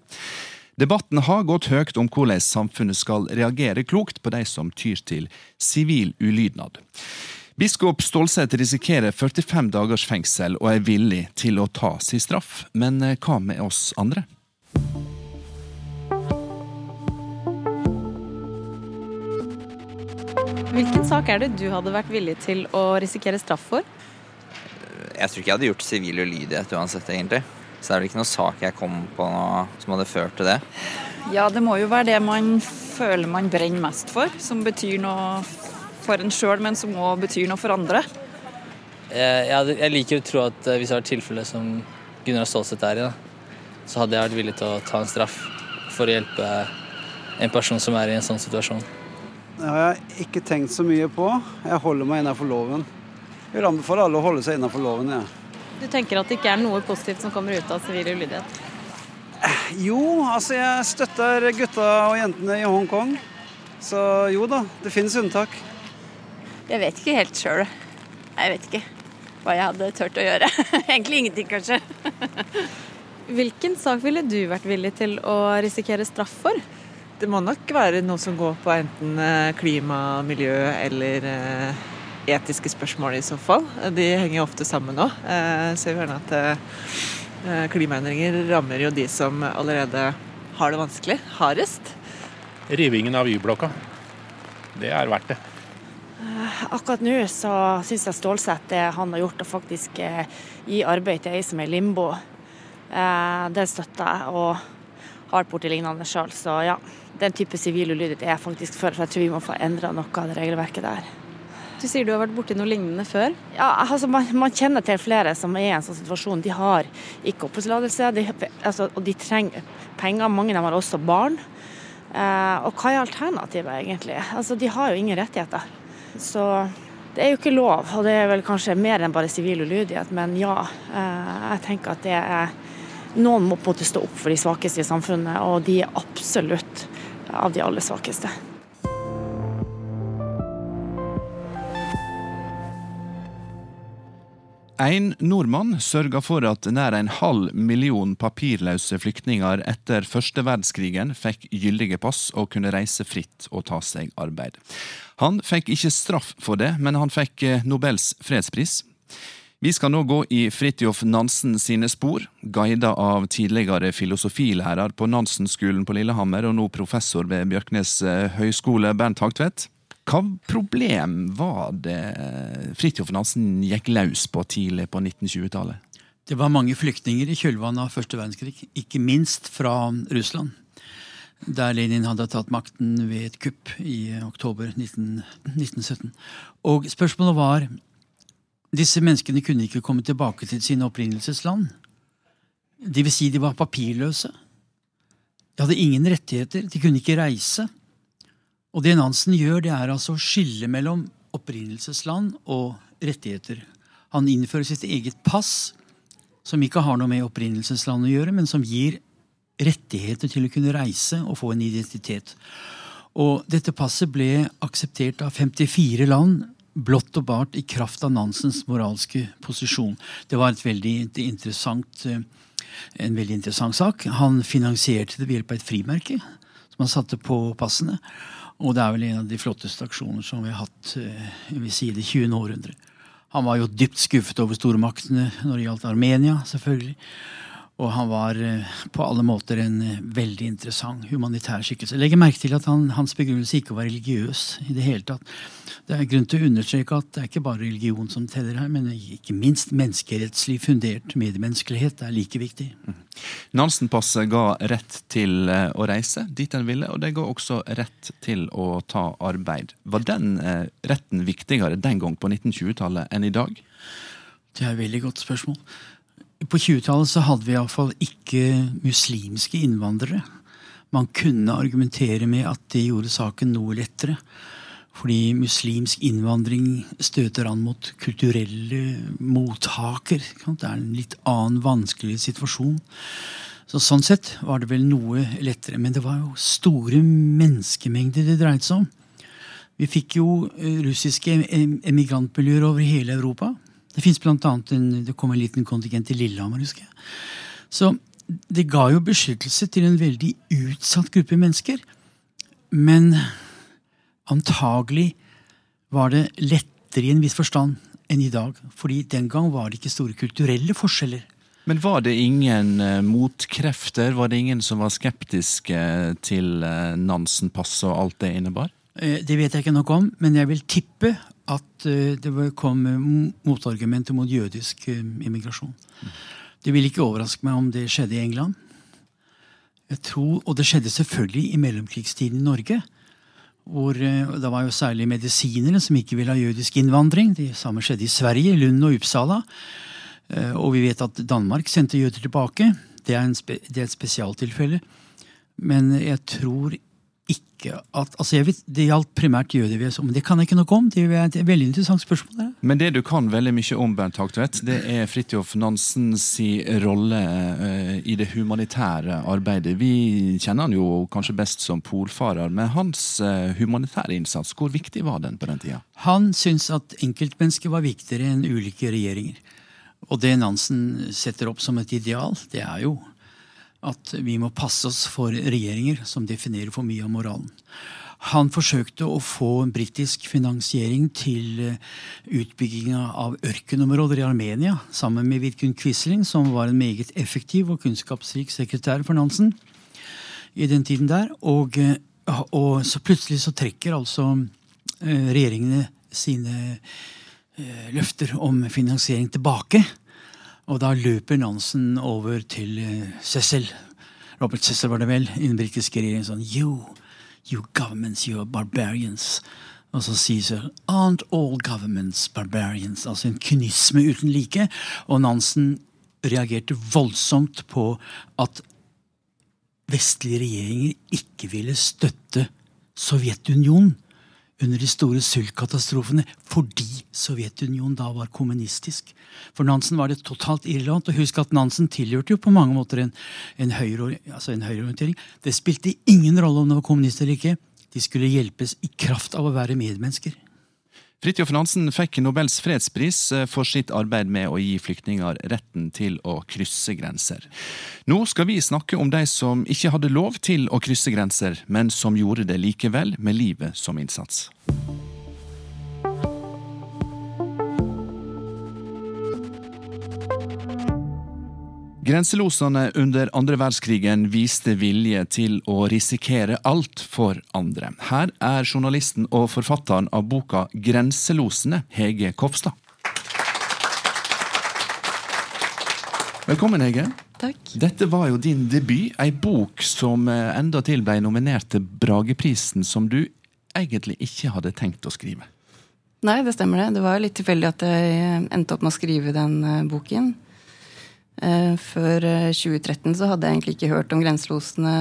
Debatten har gått høyt om hvordan samfunnet skal reagere klokt på de som tyr til sivil ulydnad. Biskop Stålseth risikerer 45 dagers fengsel og er villig til å ta sin straff. Men eh, hva med oss andre? Hvilken sak er det du hadde vært villig til å risikere straff for? Jeg tror ikke jeg hadde gjort sivil ulydighet uansett, egentlig. Så det er vel ikke noe sak jeg kom på nå som hadde ført til det. Ja, det må jo være det man føler man brenner mest for, som betyr noe for en sjøl, men som òg betyr noe for andre. Jeg, jeg, liker å tro at eh, hvis det var tilfellet som Gunnar Stålseth er i, da, så hadde jeg vært villig til å ta en straff for å hjelpe en person som er i en sånn situasjon. Det har jeg ikke tenkt så mye på. Jeg holder meg innenfor loven. Jeg vil anbefale alle å holde seg innenfor loven. Ja. Du tenker at det ikke er noe positivt som kommer ut av sivil ulydighet? Jo, altså jeg støtter gutta og jentene i Hongkong. Så jo da, det finnes unntak. Jeg vet ikke helt sjøl. Jeg vet ikke hva jeg hadde turt å gjøre. *laughs* Egentlig ingenting, kanskje. Hvilken sak ville du vært villig til å risikere straff for? Det må nok være noe som går på enten eh, klima, miljø eller eh, etiske spørsmål i så fall. De henger jo ofte sammen nå. så Ser vi gjerne at eh, klimaendringer rammer jo de som allerede har det vanskelig, hardest. Rivingen av Y-blokka. Det er verdt det. Akkurat nå så syns jeg Stålsett det han har gjort, å faktisk eh, gi arbeid til ei som er i limbo, eh, det støtter jeg. Og har borti lignende sjøl. Så ja, den type sivil ulydighet er jeg faktisk for. For jeg tror vi må få endra noe av det regelverket der. Du sier du har vært borti noe lignende før. Ja, altså man, man kjenner til flere som er i en sånn situasjon. De har ikke oppholdstillatelse, altså, og de trenger penger. Mange av dem har også barn. Eh, og hva er alternativet, egentlig? Altså, De har jo ingen rettigheter. Så det er jo ikke lov, og det er vel kanskje mer enn bare sivil ulydighet. Men ja, eh, jeg tenker at det er Noen må på en måte stå opp for de svakeste i samfunnet, og de er absolutt av de aller svakeste. En nordmann sørga for at nær en halv million papirløse flyktninger etter første verdenskrigen fikk gyldige pass og kunne reise fritt og ta seg arbeid. Han fikk ikke straff for det, men han fikk eh, Nobels fredspris. Vi skal nå gå i Fridtjof Nansen sine spor, guida av tidligere filosofilærer på Nansen-skolen på Lillehammer og nå professor ved Bjørknes eh, høgskole, Bernt Hagtvedt. Hva problem var det Fridtjof Nansen gikk løs på tidlig på 1920-tallet? Det var mange flyktninger i kjølvannet av første verdenskrig, ikke minst fra Russland. Der Lenin hadde tatt makten ved et kupp i oktober 19, 1917. Og spørsmålet var Disse menneskene kunne ikke komme tilbake til sine opprinnelsesland. Det vil si, de var papirløse. De hadde ingen rettigheter, de kunne ikke reise. Og det Nansen gjør, det er altså å skille mellom opprinnelsesland og rettigheter. Han innfører sitt eget pass, som ikke har noe med opprinnelsesland å gjøre, men som gir rettigheter til å kunne reise og få en identitet. Og dette passet ble akseptert av 54 land, blått og bart i kraft av Nansens moralske posisjon. Det var et veldig eh, en veldig interessant sak. Han finansierte det ved hjelp av et frimerke som han satte på passene. Og det er vel en av de flotteste aksjoner som vi har hatt eh, jeg vil si, det 20. århundre. Han var jo dypt skuffet over stormaktene når det gjaldt Armenia, selvfølgelig. Og han var eh, på alle måter en eh, veldig interessant humanitær skikkelse. Legg merke til at han, hans begrunnelse ikke var religiøs i det hele tatt. Det er grunn til å understreke at det er ikke bare religion som teller her, men ikke minst menneskerettslig fundert medmenneskelighet er like viktig. Mm. Nansen-passet ga rett til eh, å reise dit en ville, og det ga også rett til å ta arbeid. Var den retten viktigere den gang på 1920-tallet enn i dag? Det er et veldig godt spørsmål. På 20-tallet så hadde vi iallfall ikke muslimske innvandrere. Man kunne argumentere med at det gjorde saken noe lettere. Fordi muslimsk innvandring støter an mot kulturelle mottaker. Det er en litt annen, vanskelig situasjon. Så Sånn sett var det vel noe lettere. Men det var jo store menneskemengder det dreide seg om. Vi fikk jo eh, russiske emigrantmiljøer over hele Europa. Det fins bl.a. En, det kom en liten kontingent til Lillehammer, husker jeg. Så det ga jo beskyttelse til en veldig utsatt gruppe mennesker. Men antagelig var det lettere i en viss forstand enn i dag. fordi den gang var det ikke store kulturelle forskjeller. Men var det ingen uh, motkrefter? Var det ingen som var skeptiske til uh, Nansen-passet og alt det innebar? Uh, det vet jeg ikke nok om, men jeg vil tippe at eh, det kom motargumenter mot jødisk eh, immigrasjon. Det vil ikke overraske meg om det skjedde i England. Jeg tror, Og det skjedde selvfølgelig i mellomkrigstiden i Norge. Hvor eh, Det var jo særlig medisinere som ikke ville ha jødisk innvandring. Det samme skjedde i Sverige, Lund og Uppsala. Og vi vet at Danmark sendte jøder tilbake. Det er, det er et spesialtilfelle. Men jeg tror ikke at altså vet, Det gjaldt primært jødevesenet, men det kan jeg ikke noe om. Det er et veldig interessant spørsmål. Der. Men det du kan veldig mye om, Bernt Hagtvedt, det er Fridtjof Nansens rolle uh, i det humanitære arbeidet. Vi kjenner han jo kanskje best som polfarer, men hans uh, humanitære innsats, hvor viktig var den på den tida? Han syntes at enkeltmennesket var viktigere enn ulike regjeringer. Og det Nansen setter opp som et ideal, det er jo at vi må passe oss for regjeringer som definerer for mye av moralen. Han forsøkte å få britisk finansiering til eh, utbygginga av ørkenområder i Armenia sammen med Vidkun Quisling, som var en meget effektiv og kunnskapsrik sekretær for Nansen i den tiden der. Og, eh, og så plutselig så trekker altså eh, regjeringene sine løfter om finansiering tilbake. Og da løper Nansen over til uh, Cecil. Robert Cecil var det vel, i den britiske regjeringen sånn You, you governments, you are barbarians. Og så sier Cecil Aren't all governments barbarians? Altså en kynisme uten like. Og Nansen reagerte voldsomt på at vestlige regjeringer ikke ville støtte Sovjetunionen under de store sultkatastrofene fordi Sovjetunionen da var kommunistisk. For Nansen var det totalt irrelevant. Og husk at Nansen tilhørte jo på mange måter en, en, høyre, altså en høyreorientering. Det spilte ingen rolle om det var kommunister eller ikke. De skulle hjelpes i kraft av å være medmennesker. Fridtjof Nansen fikk Nobels fredspris eh, for sitt arbeid med å gi flyktninger retten til å krysse grenser. Nå skal vi snakke om de som ikke hadde lov til å krysse grenser, men som gjorde det likevel, med livet som innsats. Grenselosene under andre verdenskrigen viste vilje til å risikere alt for andre. Her er journalisten og forfatteren av boka Grenselosene, Hege Kopstad. Velkommen, Hege. Takk. Dette var jo din debut, ei bok som eh, endatil ble nominert til Brageprisen, som du egentlig ikke hadde tenkt å skrive. Nei, det stemmer det. Det var litt tilfeldig at jeg endte opp med å skrive den eh, boken. Eh, før 2013 eh, så hadde jeg egentlig ikke hørt om grenselosene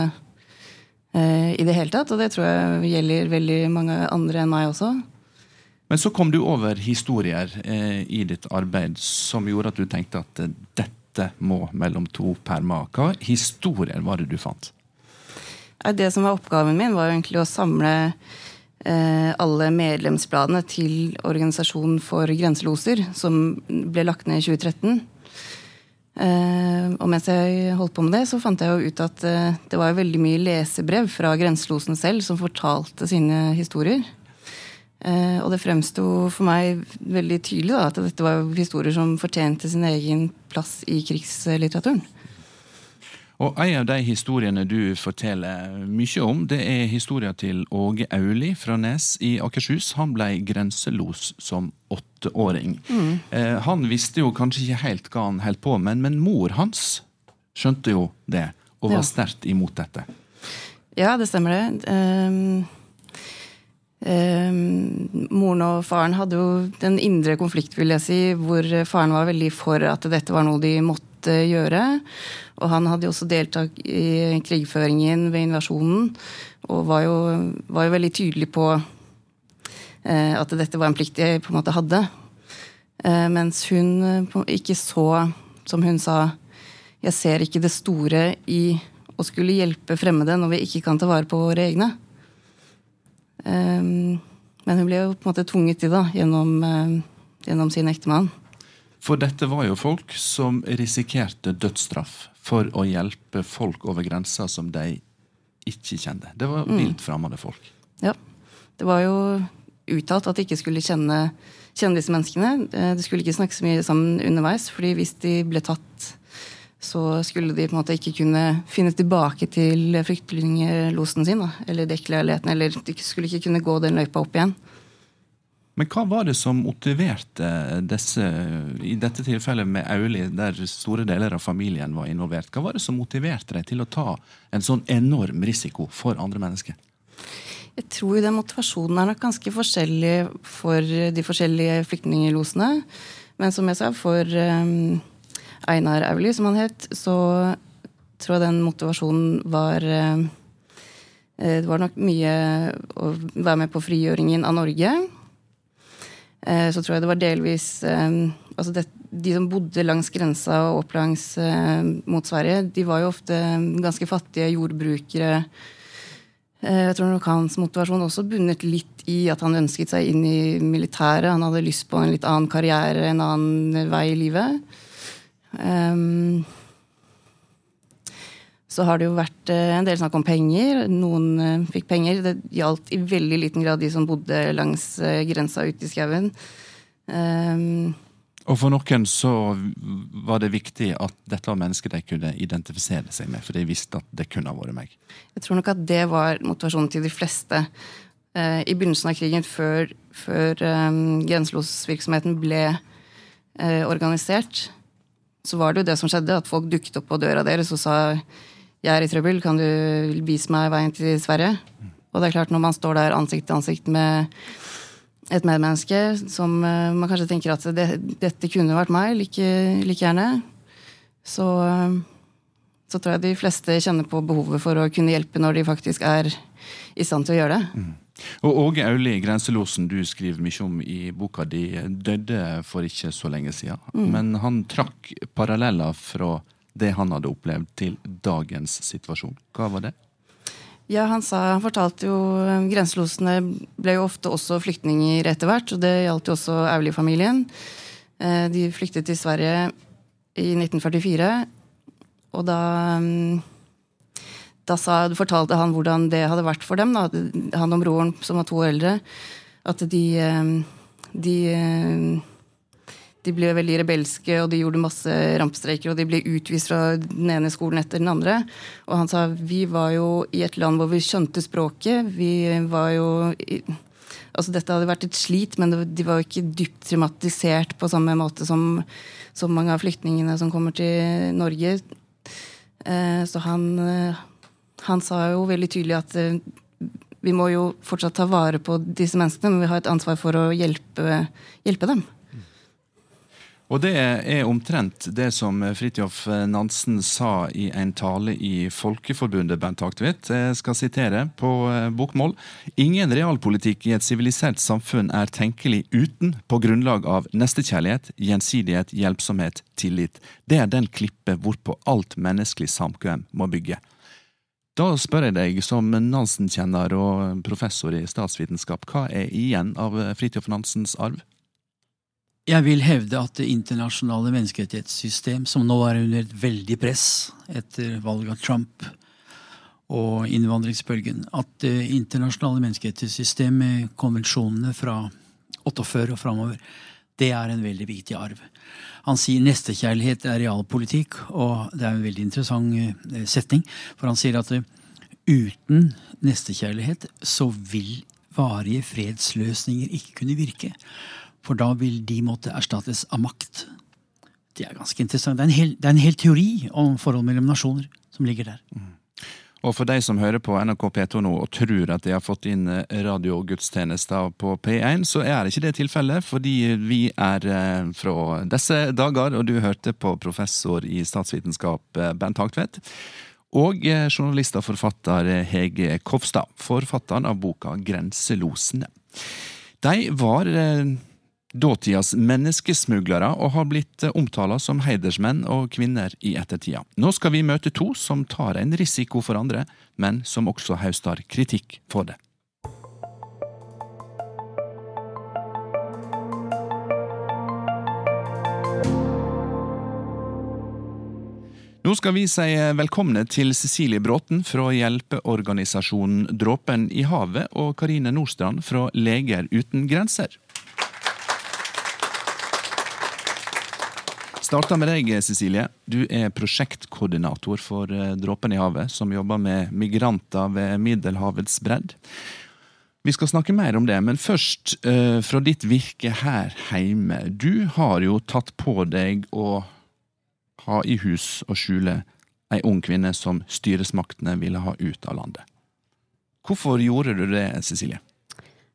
eh, i det hele tatt. Og det tror jeg gjelder veldig mange andre enn meg også. Men så kom du over historier i ditt arbeid som gjorde at du tenkte at dette må mellom to permer. Hva historier var det du fant? Det som var oppgaven min, var egentlig å samle alle medlemsbladene til Organisasjonen for grenseloser, som ble lagt ned i 2013. Eh, og mens jeg holdt på med det, så fant jeg jo ut at eh, det var veldig mye lesebrev fra grenselosen selv som fortalte sine historier. Eh, og det fremsto for meg veldig tydelig da, at dette var historier som fortjente sin egen plass i krigslitteraturen. Og En av de historiene du forteller mye om, det er historien til Åge Auli fra Nes i Akershus. Han ble grenselos som åtteåring. Mm. Eh, han visste jo kanskje ikke helt hva han holdt på med, men mor hans skjønte jo det, og var ja. sterkt imot dette. Ja, det stemmer det. Um, um, moren og faren hadde jo den indre konflikt, vil jeg si, hvor faren var veldig for at dette var noe de måtte gjøre. Og han hadde jo også deltatt i krigføringen ved invasjonen, og var jo, var jo veldig tydelig på eh, at dette var en plikt jeg på en måte hadde. Eh, mens hun eh, ikke så, som hun sa, jeg ser ikke det store i å skulle hjelpe fremmede når vi ikke kan ta vare på våre egne. Eh, men hun ble jo på en måte tvunget til det gjennom, eh, gjennom sin ektemann. For dette var jo folk som risikerte dødsstraff for å hjelpe folk over grensa som de ikke kjente. Det var mm. vilt fremmede folk. Ja. Det var jo uttalt at de ikke skulle kjenne, kjenne disse menneskene. Eh, de skulle ikke snakke så mye sammen underveis, fordi hvis de ble tatt, så skulle de på en måte ikke kunne finne tilbake til flyktninglosen sin, da, eller dekkleiligheten, eller de skulle ikke kunne gå den løypa opp igjen. Men hva var det som motiverte disse, i dette tilfellet med Auli, der store deler av familien var involvert, hva var det som motiverte deg til å ta en sånn enorm risiko for andre mennesker? Jeg tror den motivasjonen er nok ganske forskjellig for de forskjellige flyktninglosene. Men som jeg sa, for um, Einar Auli, som han het, så tror jeg den motivasjonen var uh, Det var nok mye å være med på frigjøringen av Norge. Eh, så tror jeg det var delvis eh, altså det, De som bodde langs grensa og opp langs eh, mot Sverige, de var jo ofte ganske fattige jordbrukere. Jeg tror nok hans motivasjon også bunnet litt i at han ønsket seg inn i militæret. Han hadde lyst på en litt annen karriere, en annen vei i livet. Um, så har det jo vært eh, en del snakk om penger. Noen eh, fikk penger. Det gjaldt i veldig liten grad de som bodde langs eh, grensa ute i skauen. Um, og for noen så var det viktig at dette var mennesker de kunne identifisere seg med, for de visste at det kunne ha vært meg. Jeg tror nok at det var motivasjonen til de fleste. Uh, I begynnelsen av krigen, før, før um, grenselosvirksomheten ble uh, organisert, så var det jo det som skjedde, at folk dukket opp på døra deres og sa jeg er i trøbbel, kan du vise meg veien til Sverige? Og det er klart, når man står der ansikt til ansikt med et medmenneske som uh, man kanskje tenker at det, dette kunne vært meg like, like gjerne, så, så, tror jeg de fleste kjenner på behovet for å kunne hjelpe når de faktisk er i stand til å gjøre det. Mm. Og Åge Auli, grenselosen du skriver mye om i boka di, døde for ikke så lenge siden. Mm. Men han trakk paralleller fra det han hadde opplevd, til dagens situasjon. Hva var det? Ja, Han sa, han fortalte jo Grenselosene ble jo ofte også flyktninger etter hvert. og Det gjaldt jo også Auli-familien. Eh, de flyktet til Sverige i 1944. Og da, da sa, fortalte han hvordan det hadde vært for dem. Da. Han og broren, som var to år eldre. At de, de de ble veldig rebelske, og de gjorde masse rampestreiker, og de ble utvist fra den ene skolen etter den andre. Og han sa vi var jo i et land hvor vi skjønte språket. Vi var jo Altså dette hadde vært et slit, men de var jo ikke dypt traumatisert på samme måte som, som mange av flyktningene som kommer til Norge. Eh, så han, eh, han sa jo veldig tydelig at eh, vi må jo fortsatt ta vare på disse menneskene, men vi har et ansvar for å hjelpe, hjelpe dem. Og det er omtrent det som Fridtjof Nansen sa i en tale i Folkeforbundet, Bent Aktvit. Jeg skal sitere på eh, bokmål. Ingen realpolitikk i et sivilisert samfunn er tenkelig uten, på grunnlag av nestekjærlighet, gjensidighet, hjelpsomhet, tillit. Det er den klippe hvorpå alt menneskelig samkvem må bygge. Da spør jeg deg, som Nansen-kjenner og professor i statsvitenskap, hva er igjen av Fridtjof Nansens arv? Jeg vil hevde at det internasjonale menneskerettighetssystem, som nå er under et veldig press etter valget av Trump og innvandringsbølgen, at det internasjonale menneskerettighetssystem med konvensjonene fra 48 og framover, det er en veldig viktig arv. Han sier nestekjærlighet er realpolitikk, og det er en veldig interessant eh, setning. For han sier at eh, uten nestekjærlighet så vil varige fredsløsninger ikke kunne virke. For da vil de måtte erstattes av makt. Det er ganske interessant. Det er en hel, er en hel teori om forhold mellom nasjoner som ligger der. Mm. Og for de som hører på NRK P2 nå og tror at de har fått inn eh, radiogudstjenester på P1, så er ikke det tilfellet, fordi vi er eh, fra disse dager, og du hørte på professor i statsvitenskap eh, Bent Hagtvedt. Og journalist og forfatter Hege Kofstad, forfatteren av boka Grenselosene. De var dåtidas menneskesmuglere og har blitt eh, omtala som heidersmenn og -kvinner i ettertida. Nå skal vi møte to som tar en risiko for andre, men som også høster kritikk for det. Nå skal vi si velkomne til Cecilie Bråten fra hjelpeorganisasjonen Dråpen i havet og Karine Nordstrand fra Leger uten grenser. Starter med deg, Cecilie. Du er prosjektkoordinator for eh, Dråpen i havet, som jobber med migranter ved Middelhavets bredd. Vi skal snakke mer om det, men først uh, fra ditt virke her hjemme. Du har jo tatt på deg å ha i hus og skjule ei ung kvinne som styresmaktene ville ha ut av landet. Hvorfor gjorde du det, Cecilie?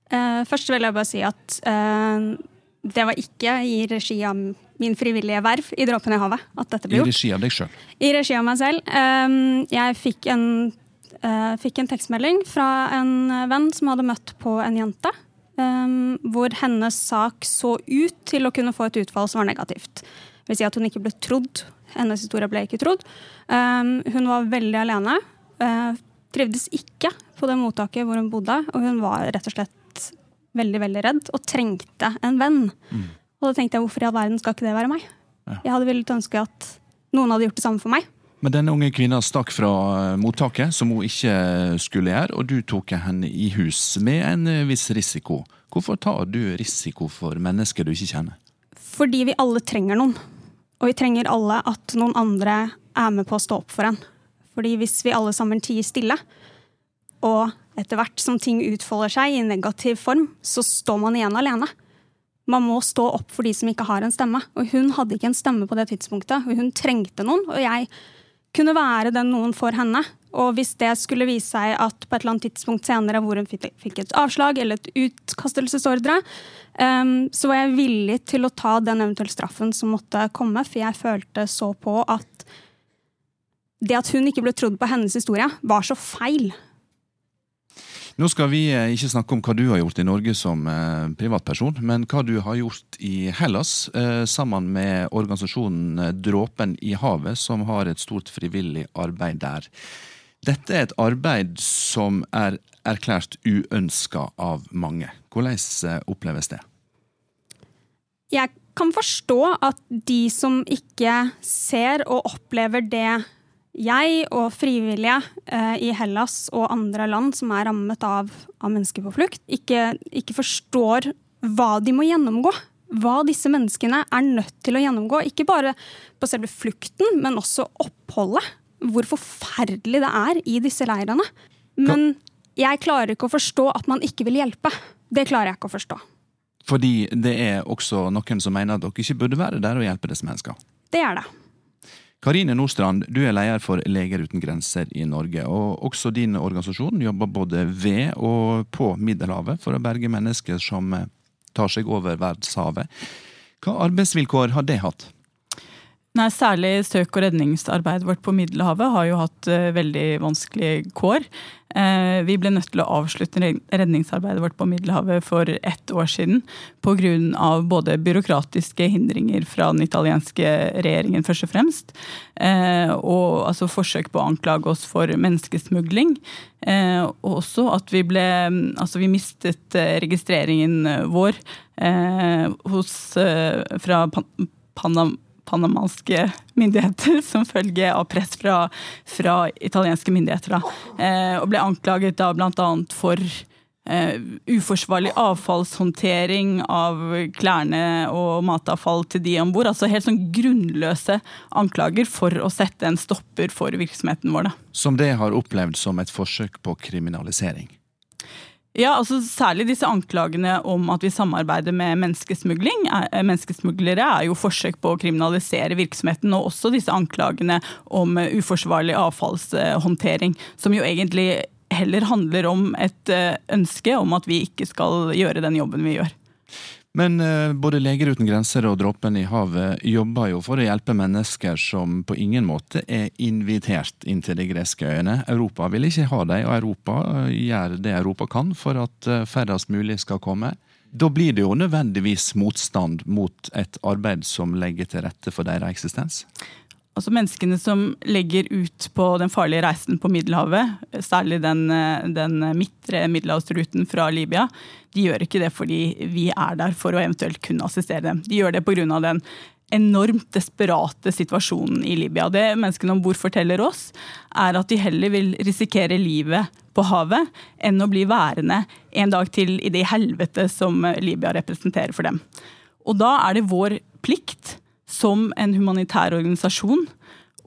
Uh, først vil jeg bare si at uh, det var ikke i regi av min frivillige verv i Dråpen i havet at dette ble gjort. I regi av deg sjøl? I regi av meg selv. Um, jeg fikk en, uh, fikk en, tekstmelding fra en venn som hadde møtt på en jente. Um, hvor hennes sak så ut til å kunne få et utfall som var negativt. Det vil si at hun ikke ble trodd. Hennes historie ble ikke trodd. Um, hun var veldig alene. Uh, trivdes ikke på det mottaket hvor hun bodde, og hun var rett og slett veldig veldig redd og trengte en venn. Mm. Og da tenkte jeg hvorfor i all verden skal ikke det være meg? Ja. Jeg hadde villet ønske at noen hadde gjort det samme for meg. Men denne unge kvinna stakk fra eh, mottaket, som hun ikke skulle gjøre, og du tok henne i hus med en eh, viss risiko. Hvorfor tar du risiko for mennesker du ikke kjenner? Fordi vi alle trenger noen. Og vi trenger alle at noen andre er med på å stå opp for en. Fordi hvis vi alle sammen tier stille, og etter hvert som ting utfolder seg i negativ form, så står man igjen alene man må stå opp for de som ikke har en stemme. Og hun hadde ikke en stemme på det tidspunktet, hun trengte noen. Og jeg kunne være den noen for henne. Og hvis det skulle vise seg at på et eller annet tidspunkt senere hvor hun fikk et avslag eller et utkastelsesordre, um, så var jeg villig til å ta den eventuelle straffen som måtte komme, for jeg følte så på at det at hun ikke ble trodd på hennes historie, var så feil. Nå skal vi eh, ikke snakke om hva du har gjort i Norge som eh, privatperson, men hva du har gjort i Hellas eh, sammen med organisasjonen Dråpen i havet, som har et stort frivillig arbeid der. Dette er et arbeid som er erklært uønska av mange. Hvordan oppleves det? Jeg kan forstå at de som ikke ser og opplever det jeg og frivillige eh, i Hellas og andre land som er rammet av, av mennesker på flukt, ikke, ikke, forstår hva de må gjennomgå. Hva disse menneskene er nødt til å gjennomgå. Ikke bare på selve flukten, men også oppholdet. Hvor forferdelig det er i disse leirene. Men jeg klarer ikke å forstå at man ikke vil hjelpe. Det klarer jeg ikke å forstå. Fordi det er også noen som mener at dere ikke burde være der og hjelpe disse menneskene? Det er det. Karine Nordstrand, du er leder for Leger uten grenser i Norge. og Også din organisasjon jobber både ved og på Middelhavet for å berge mennesker som tar seg over verdenshavet. Hva arbeidsvilkår har det hatt? Nei, Særlig søk- og redningsarbeidet vårt på Middelhavet har jo hatt uh, veldig vanskelige kår. Uh, vi ble nødt til å avslutte redningsarbeidet vårt på Middelhavet for ett år siden pga. både byråkratiske hindringer fra den italienske regjeringen, først og fremst, uh, og altså forsøk på å anklage oss for menneskesmugling. og også at vi ble Altså, vi mistet registreringen vår hos, fra Panama panamanske myndigheter som følge av press fra, fra italienske myndigheter. Eh, og ble anklaget da bl.a. for eh, uforsvarlig avfallshåndtering av klærne og matavfall til de om bord. Altså helt sånn grunnløse anklager for å sette en stopper for virksomheten vår. Da. Som det har opplevd som et forsøk på kriminalisering? Ja, altså Særlig disse anklagene om at vi samarbeider med menneskesmugling. Eh, menneskesmuglere er jo forsøk på å kriminalisere virksomheten, og også disse anklagene om eh, uforsvarlig avfallshåndtering, som jo egentlig heller handler om et eh, ønske om at vi ikke skal gjøre den jobben vi gjør. Men eh, både Leger uten grenser og Dråpen i havet jobber jo for å hjelpe mennesker som på ingen måte er invitert inn til de greske øyene. Europa vil ikke ha dem, og Europa eh, gjør det Europa kan for at eh, færrest mulig skal komme. Da blir det jo nødvendigvis motstand mot et arbeid som legger til rette for deres eksistens? Altså menneskene som legger ut på den farlige reisen på Middelhavet, særlig den, den midtre middelhavsruten fra Libya, de gjør ikke det fordi vi er der for å eventuelt kunne assistere dem. De gjør det pga. den enormt desperate situasjonen i Libya. Det menneskene om bord forteller oss, er at de heller vil risikere livet på havet enn å bli værende en dag til i det helvete som Libya representerer for dem. Og da er det vår plikt som en humanitær organisasjon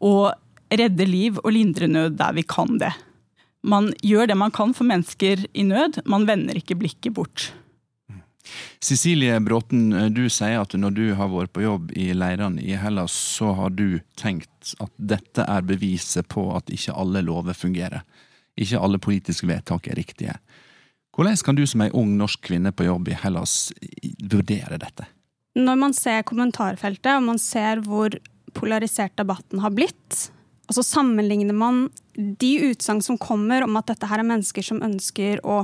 og redde liv og lindre nød der vi kan det. Man gjør det man kan for mennesker i nød, man vender ikke blikket bort. Cecilie Bråten, du sier at når du har vært på jobb i leirene i Hellas, så har du tenkt at dette er beviset på at ikke alle lover fungerer. Ikke alle politiske vedtak er riktige. Hvordan kan du som ei ung norsk kvinne på jobb i Hellas vurdere dette? Når man ser kommentarfeltet, og man ser hvor polarisert debatten har blitt, og så sammenligner man de utsagn som kommer om at dette her er mennesker som ønsker å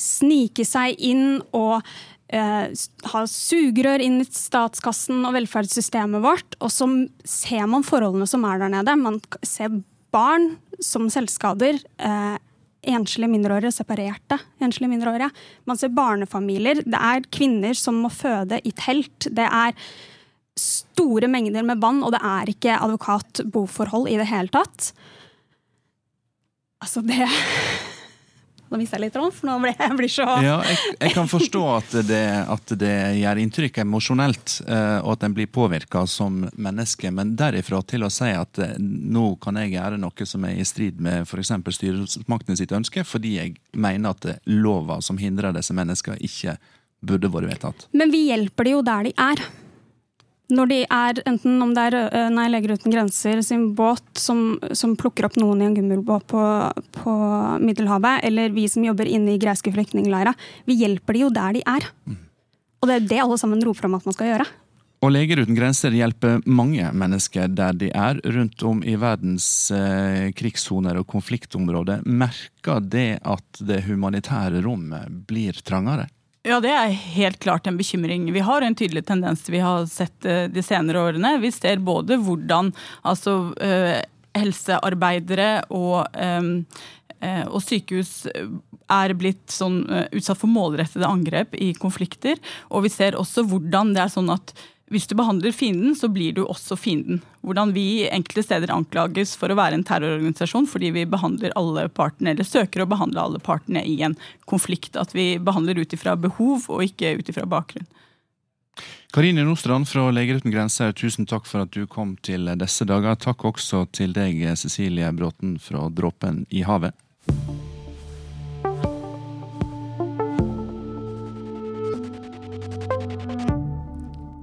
snike seg inn og eh, ha sugerør inn i statskassen og velferdssystemet vårt, og så ser man forholdene som er der nede. Man ser barn som selvskader. Eh, enslige mindreårige, separerte enslige mindreårige. Man ser barnefamilier. Det er kvinner som må føde i telt. Det er store mengder med vann, og det er ikke advokat-boforhold i det hele tatt. Altså, det nå viser jeg litt rom, for nå blir jeg blir så Ja, jeg, jeg, kan forstå at det, at det gjør inntrykk emosjonelt, eh, og at en blir påvirka som menneske. Men derifra til å si at eh, nå kan jeg gjøre noe som er i strid med f.eks. styresmaktene sitt ønske, fordi jeg mener at lova som hindrer disse menneskene, ikke burde vært vedtatt. Men vi hjelper de jo der de er når de er, enten om det er eh, Nei, Leger uten grenser sin båt som, som plukker opp noen i en gummibåt på, på, Middelhavet, eller vi som jobber inne i greske flyktningleirer, vi hjelper de jo der de er. Og det er det alle sammen roper om at man skal gjøre. Og Leger uten grenser hjelper mange mennesker der de er, rundt om i verdens eh, krigssoner og konfliktområder. Merker det at det humanitære rommet blir trangere? Ja, det er helt klart en bekymring. Vi har en tydelig tendens vi har sett eh, de senere årene. Vi ser både hvordan altså, uh, helsearbeidere og, uh, og sykehus er blitt sånn, utsatt for målrettede angrep i konflikter. Og vi ser også hvordan det er sånn at hvis du behandler fienden, så blir du også fienden. Hvordan vi enkelte steder anklages for å være en terrororganisasjon fordi vi behandler alle partene, eller søker å behandle alle partene i en konflikt. At vi behandler ut ifra behov og ikke ut ifra bakgrunn. Karine Nostrand fra Leger uten grenser, tusen takk for at du kom til disse dager. Takk også til deg, Cecilie Bråten fra Dråpen i havet.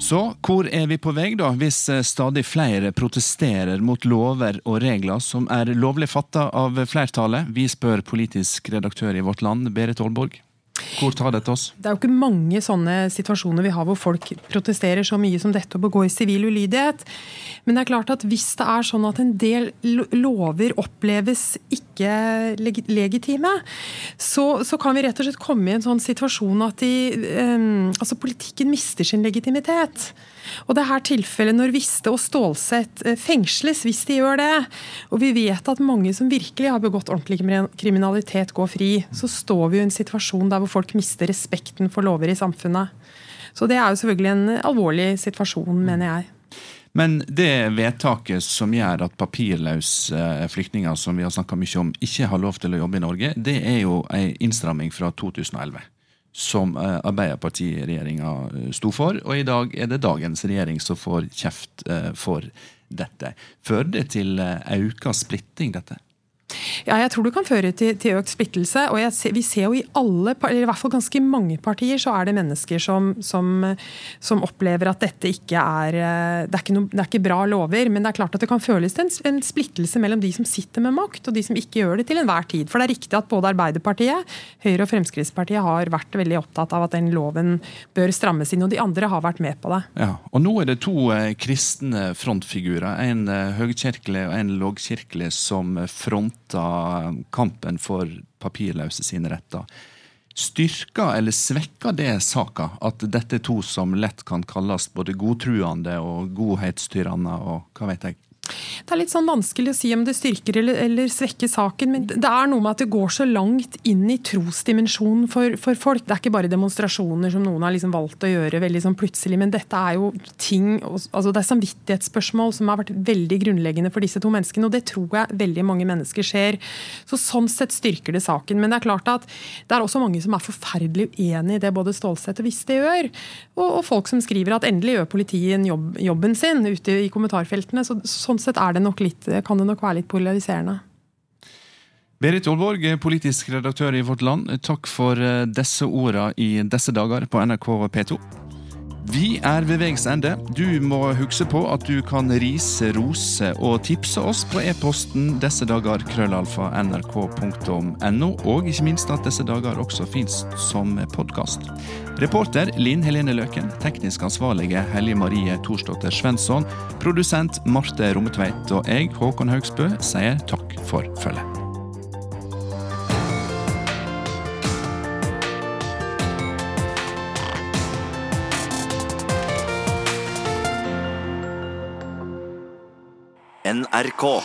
Så hvor er vi på vei, da, hvis eh, stadig flere protesterer mot lover og regler som er lovlig fatta av flertallet? Vi spør politisk redaktør i Vårt Land, Berit Aalborg. Hvor tar dette oss? Det er jo ikke mange sånne situasjoner vi har hvor folk protesterer så mye som dette og begår sivil ulydighet. Men det er klart at hvis det er sånn at en del lover oppleves ikke legitime, så, så, kan vi rett og slett komme i en sånn situasjon at de, um, altså politikken mister sin legitimitet. Og det er her tilfellet når Viste og Stålsett eh, fengsles, hvis de gjør det. Og vi vet at mange som virkelig har begått ordentlig kriminalitet, går fri. Så står vi jo i en situasjon der hvor folk mister respekten for lover i samfunnet. Så det er jo selvfølgelig en alvorlig situasjon, mener jeg. Men det vedtaket som gjør at papirløse eh, flyktninger som vi har mye om, ikke har lov til å jobbe i Norge, det er jo en innstramming fra 2011 som eh, Arbeiderpartiregjeringa eh, sto for. Og i dag er det dagens regjering som får kjeft eh, for dette. Fører det til auka splitting, dette? Ja, jeg tror det kan føre til, til økt splittelse. og jeg, Vi ser jo i alle, eller i hvert fall ganske mange partier, så er det mennesker som, som, som opplever at dette ikke er eh, det er ikke, no, det er ikke, bra lover. Men det er klart at det kan føles en, en splittelse mellom de som sitter med makt, og de som ikke gjør det til enhver tid. For det er riktig at både Arbeiderpartiet, Høyre og Fremskrittspartiet har vært veldig opptatt av at den loven bør strammes inn, og de andre har vært med på det. Ja, og Nå er det to eh, kristne frontfigurer, en eh, høgkirkelig og en lågkirkelig, som front støtta kampen for papirløse sine retter. Styrker eller svekker det saka, at dette er to som lett kan kalles både godtruende og godhetstyranner og hva vet jeg? Det er litt sånn vanskelig å si om det styrker eller, eller, svekker saken, men det er noe med at det går så langt inn i trosdimensjonen for, for, folk. Det er ikke bare demonstrasjoner som noen har liksom valgt å gjøre veldig sånn plutselig, men dette er jo ting altså Det er samvittighetsspørsmål som har vært veldig grunnleggende for disse to menneskene, og det tror jeg veldig mange mennesker ser. Så Sånn sett styrker det saken. Men det er klart at det er også mange som er forferdelig uenig i det både Stålsett og Viste gjør, og, og, folk som skriver at endelig gjør politiet jobb, jobben sin ute i kommentarfeltene. så sånn sånn sett det nok litt, kan det nok være litt polariserende. Berit Aalborg, politisk redaktør i Vårt Land, takk for eh, disse ordene i disse dager på NRK P2. Vi er ved veis ende. Du må huske på at du kan rise, rose og tipse oss på e-posten disse dager krøllalfa nrk.no, og ikke minst at disse dager også fins som podkast. Reporter Linn Helene Løken, teknisk ansvarlige Hellige Marie Thorsdotter Svensson, produsent Marte Rommetveit og jeg, Håkon Haugsbø, sier takk for følget. NRK.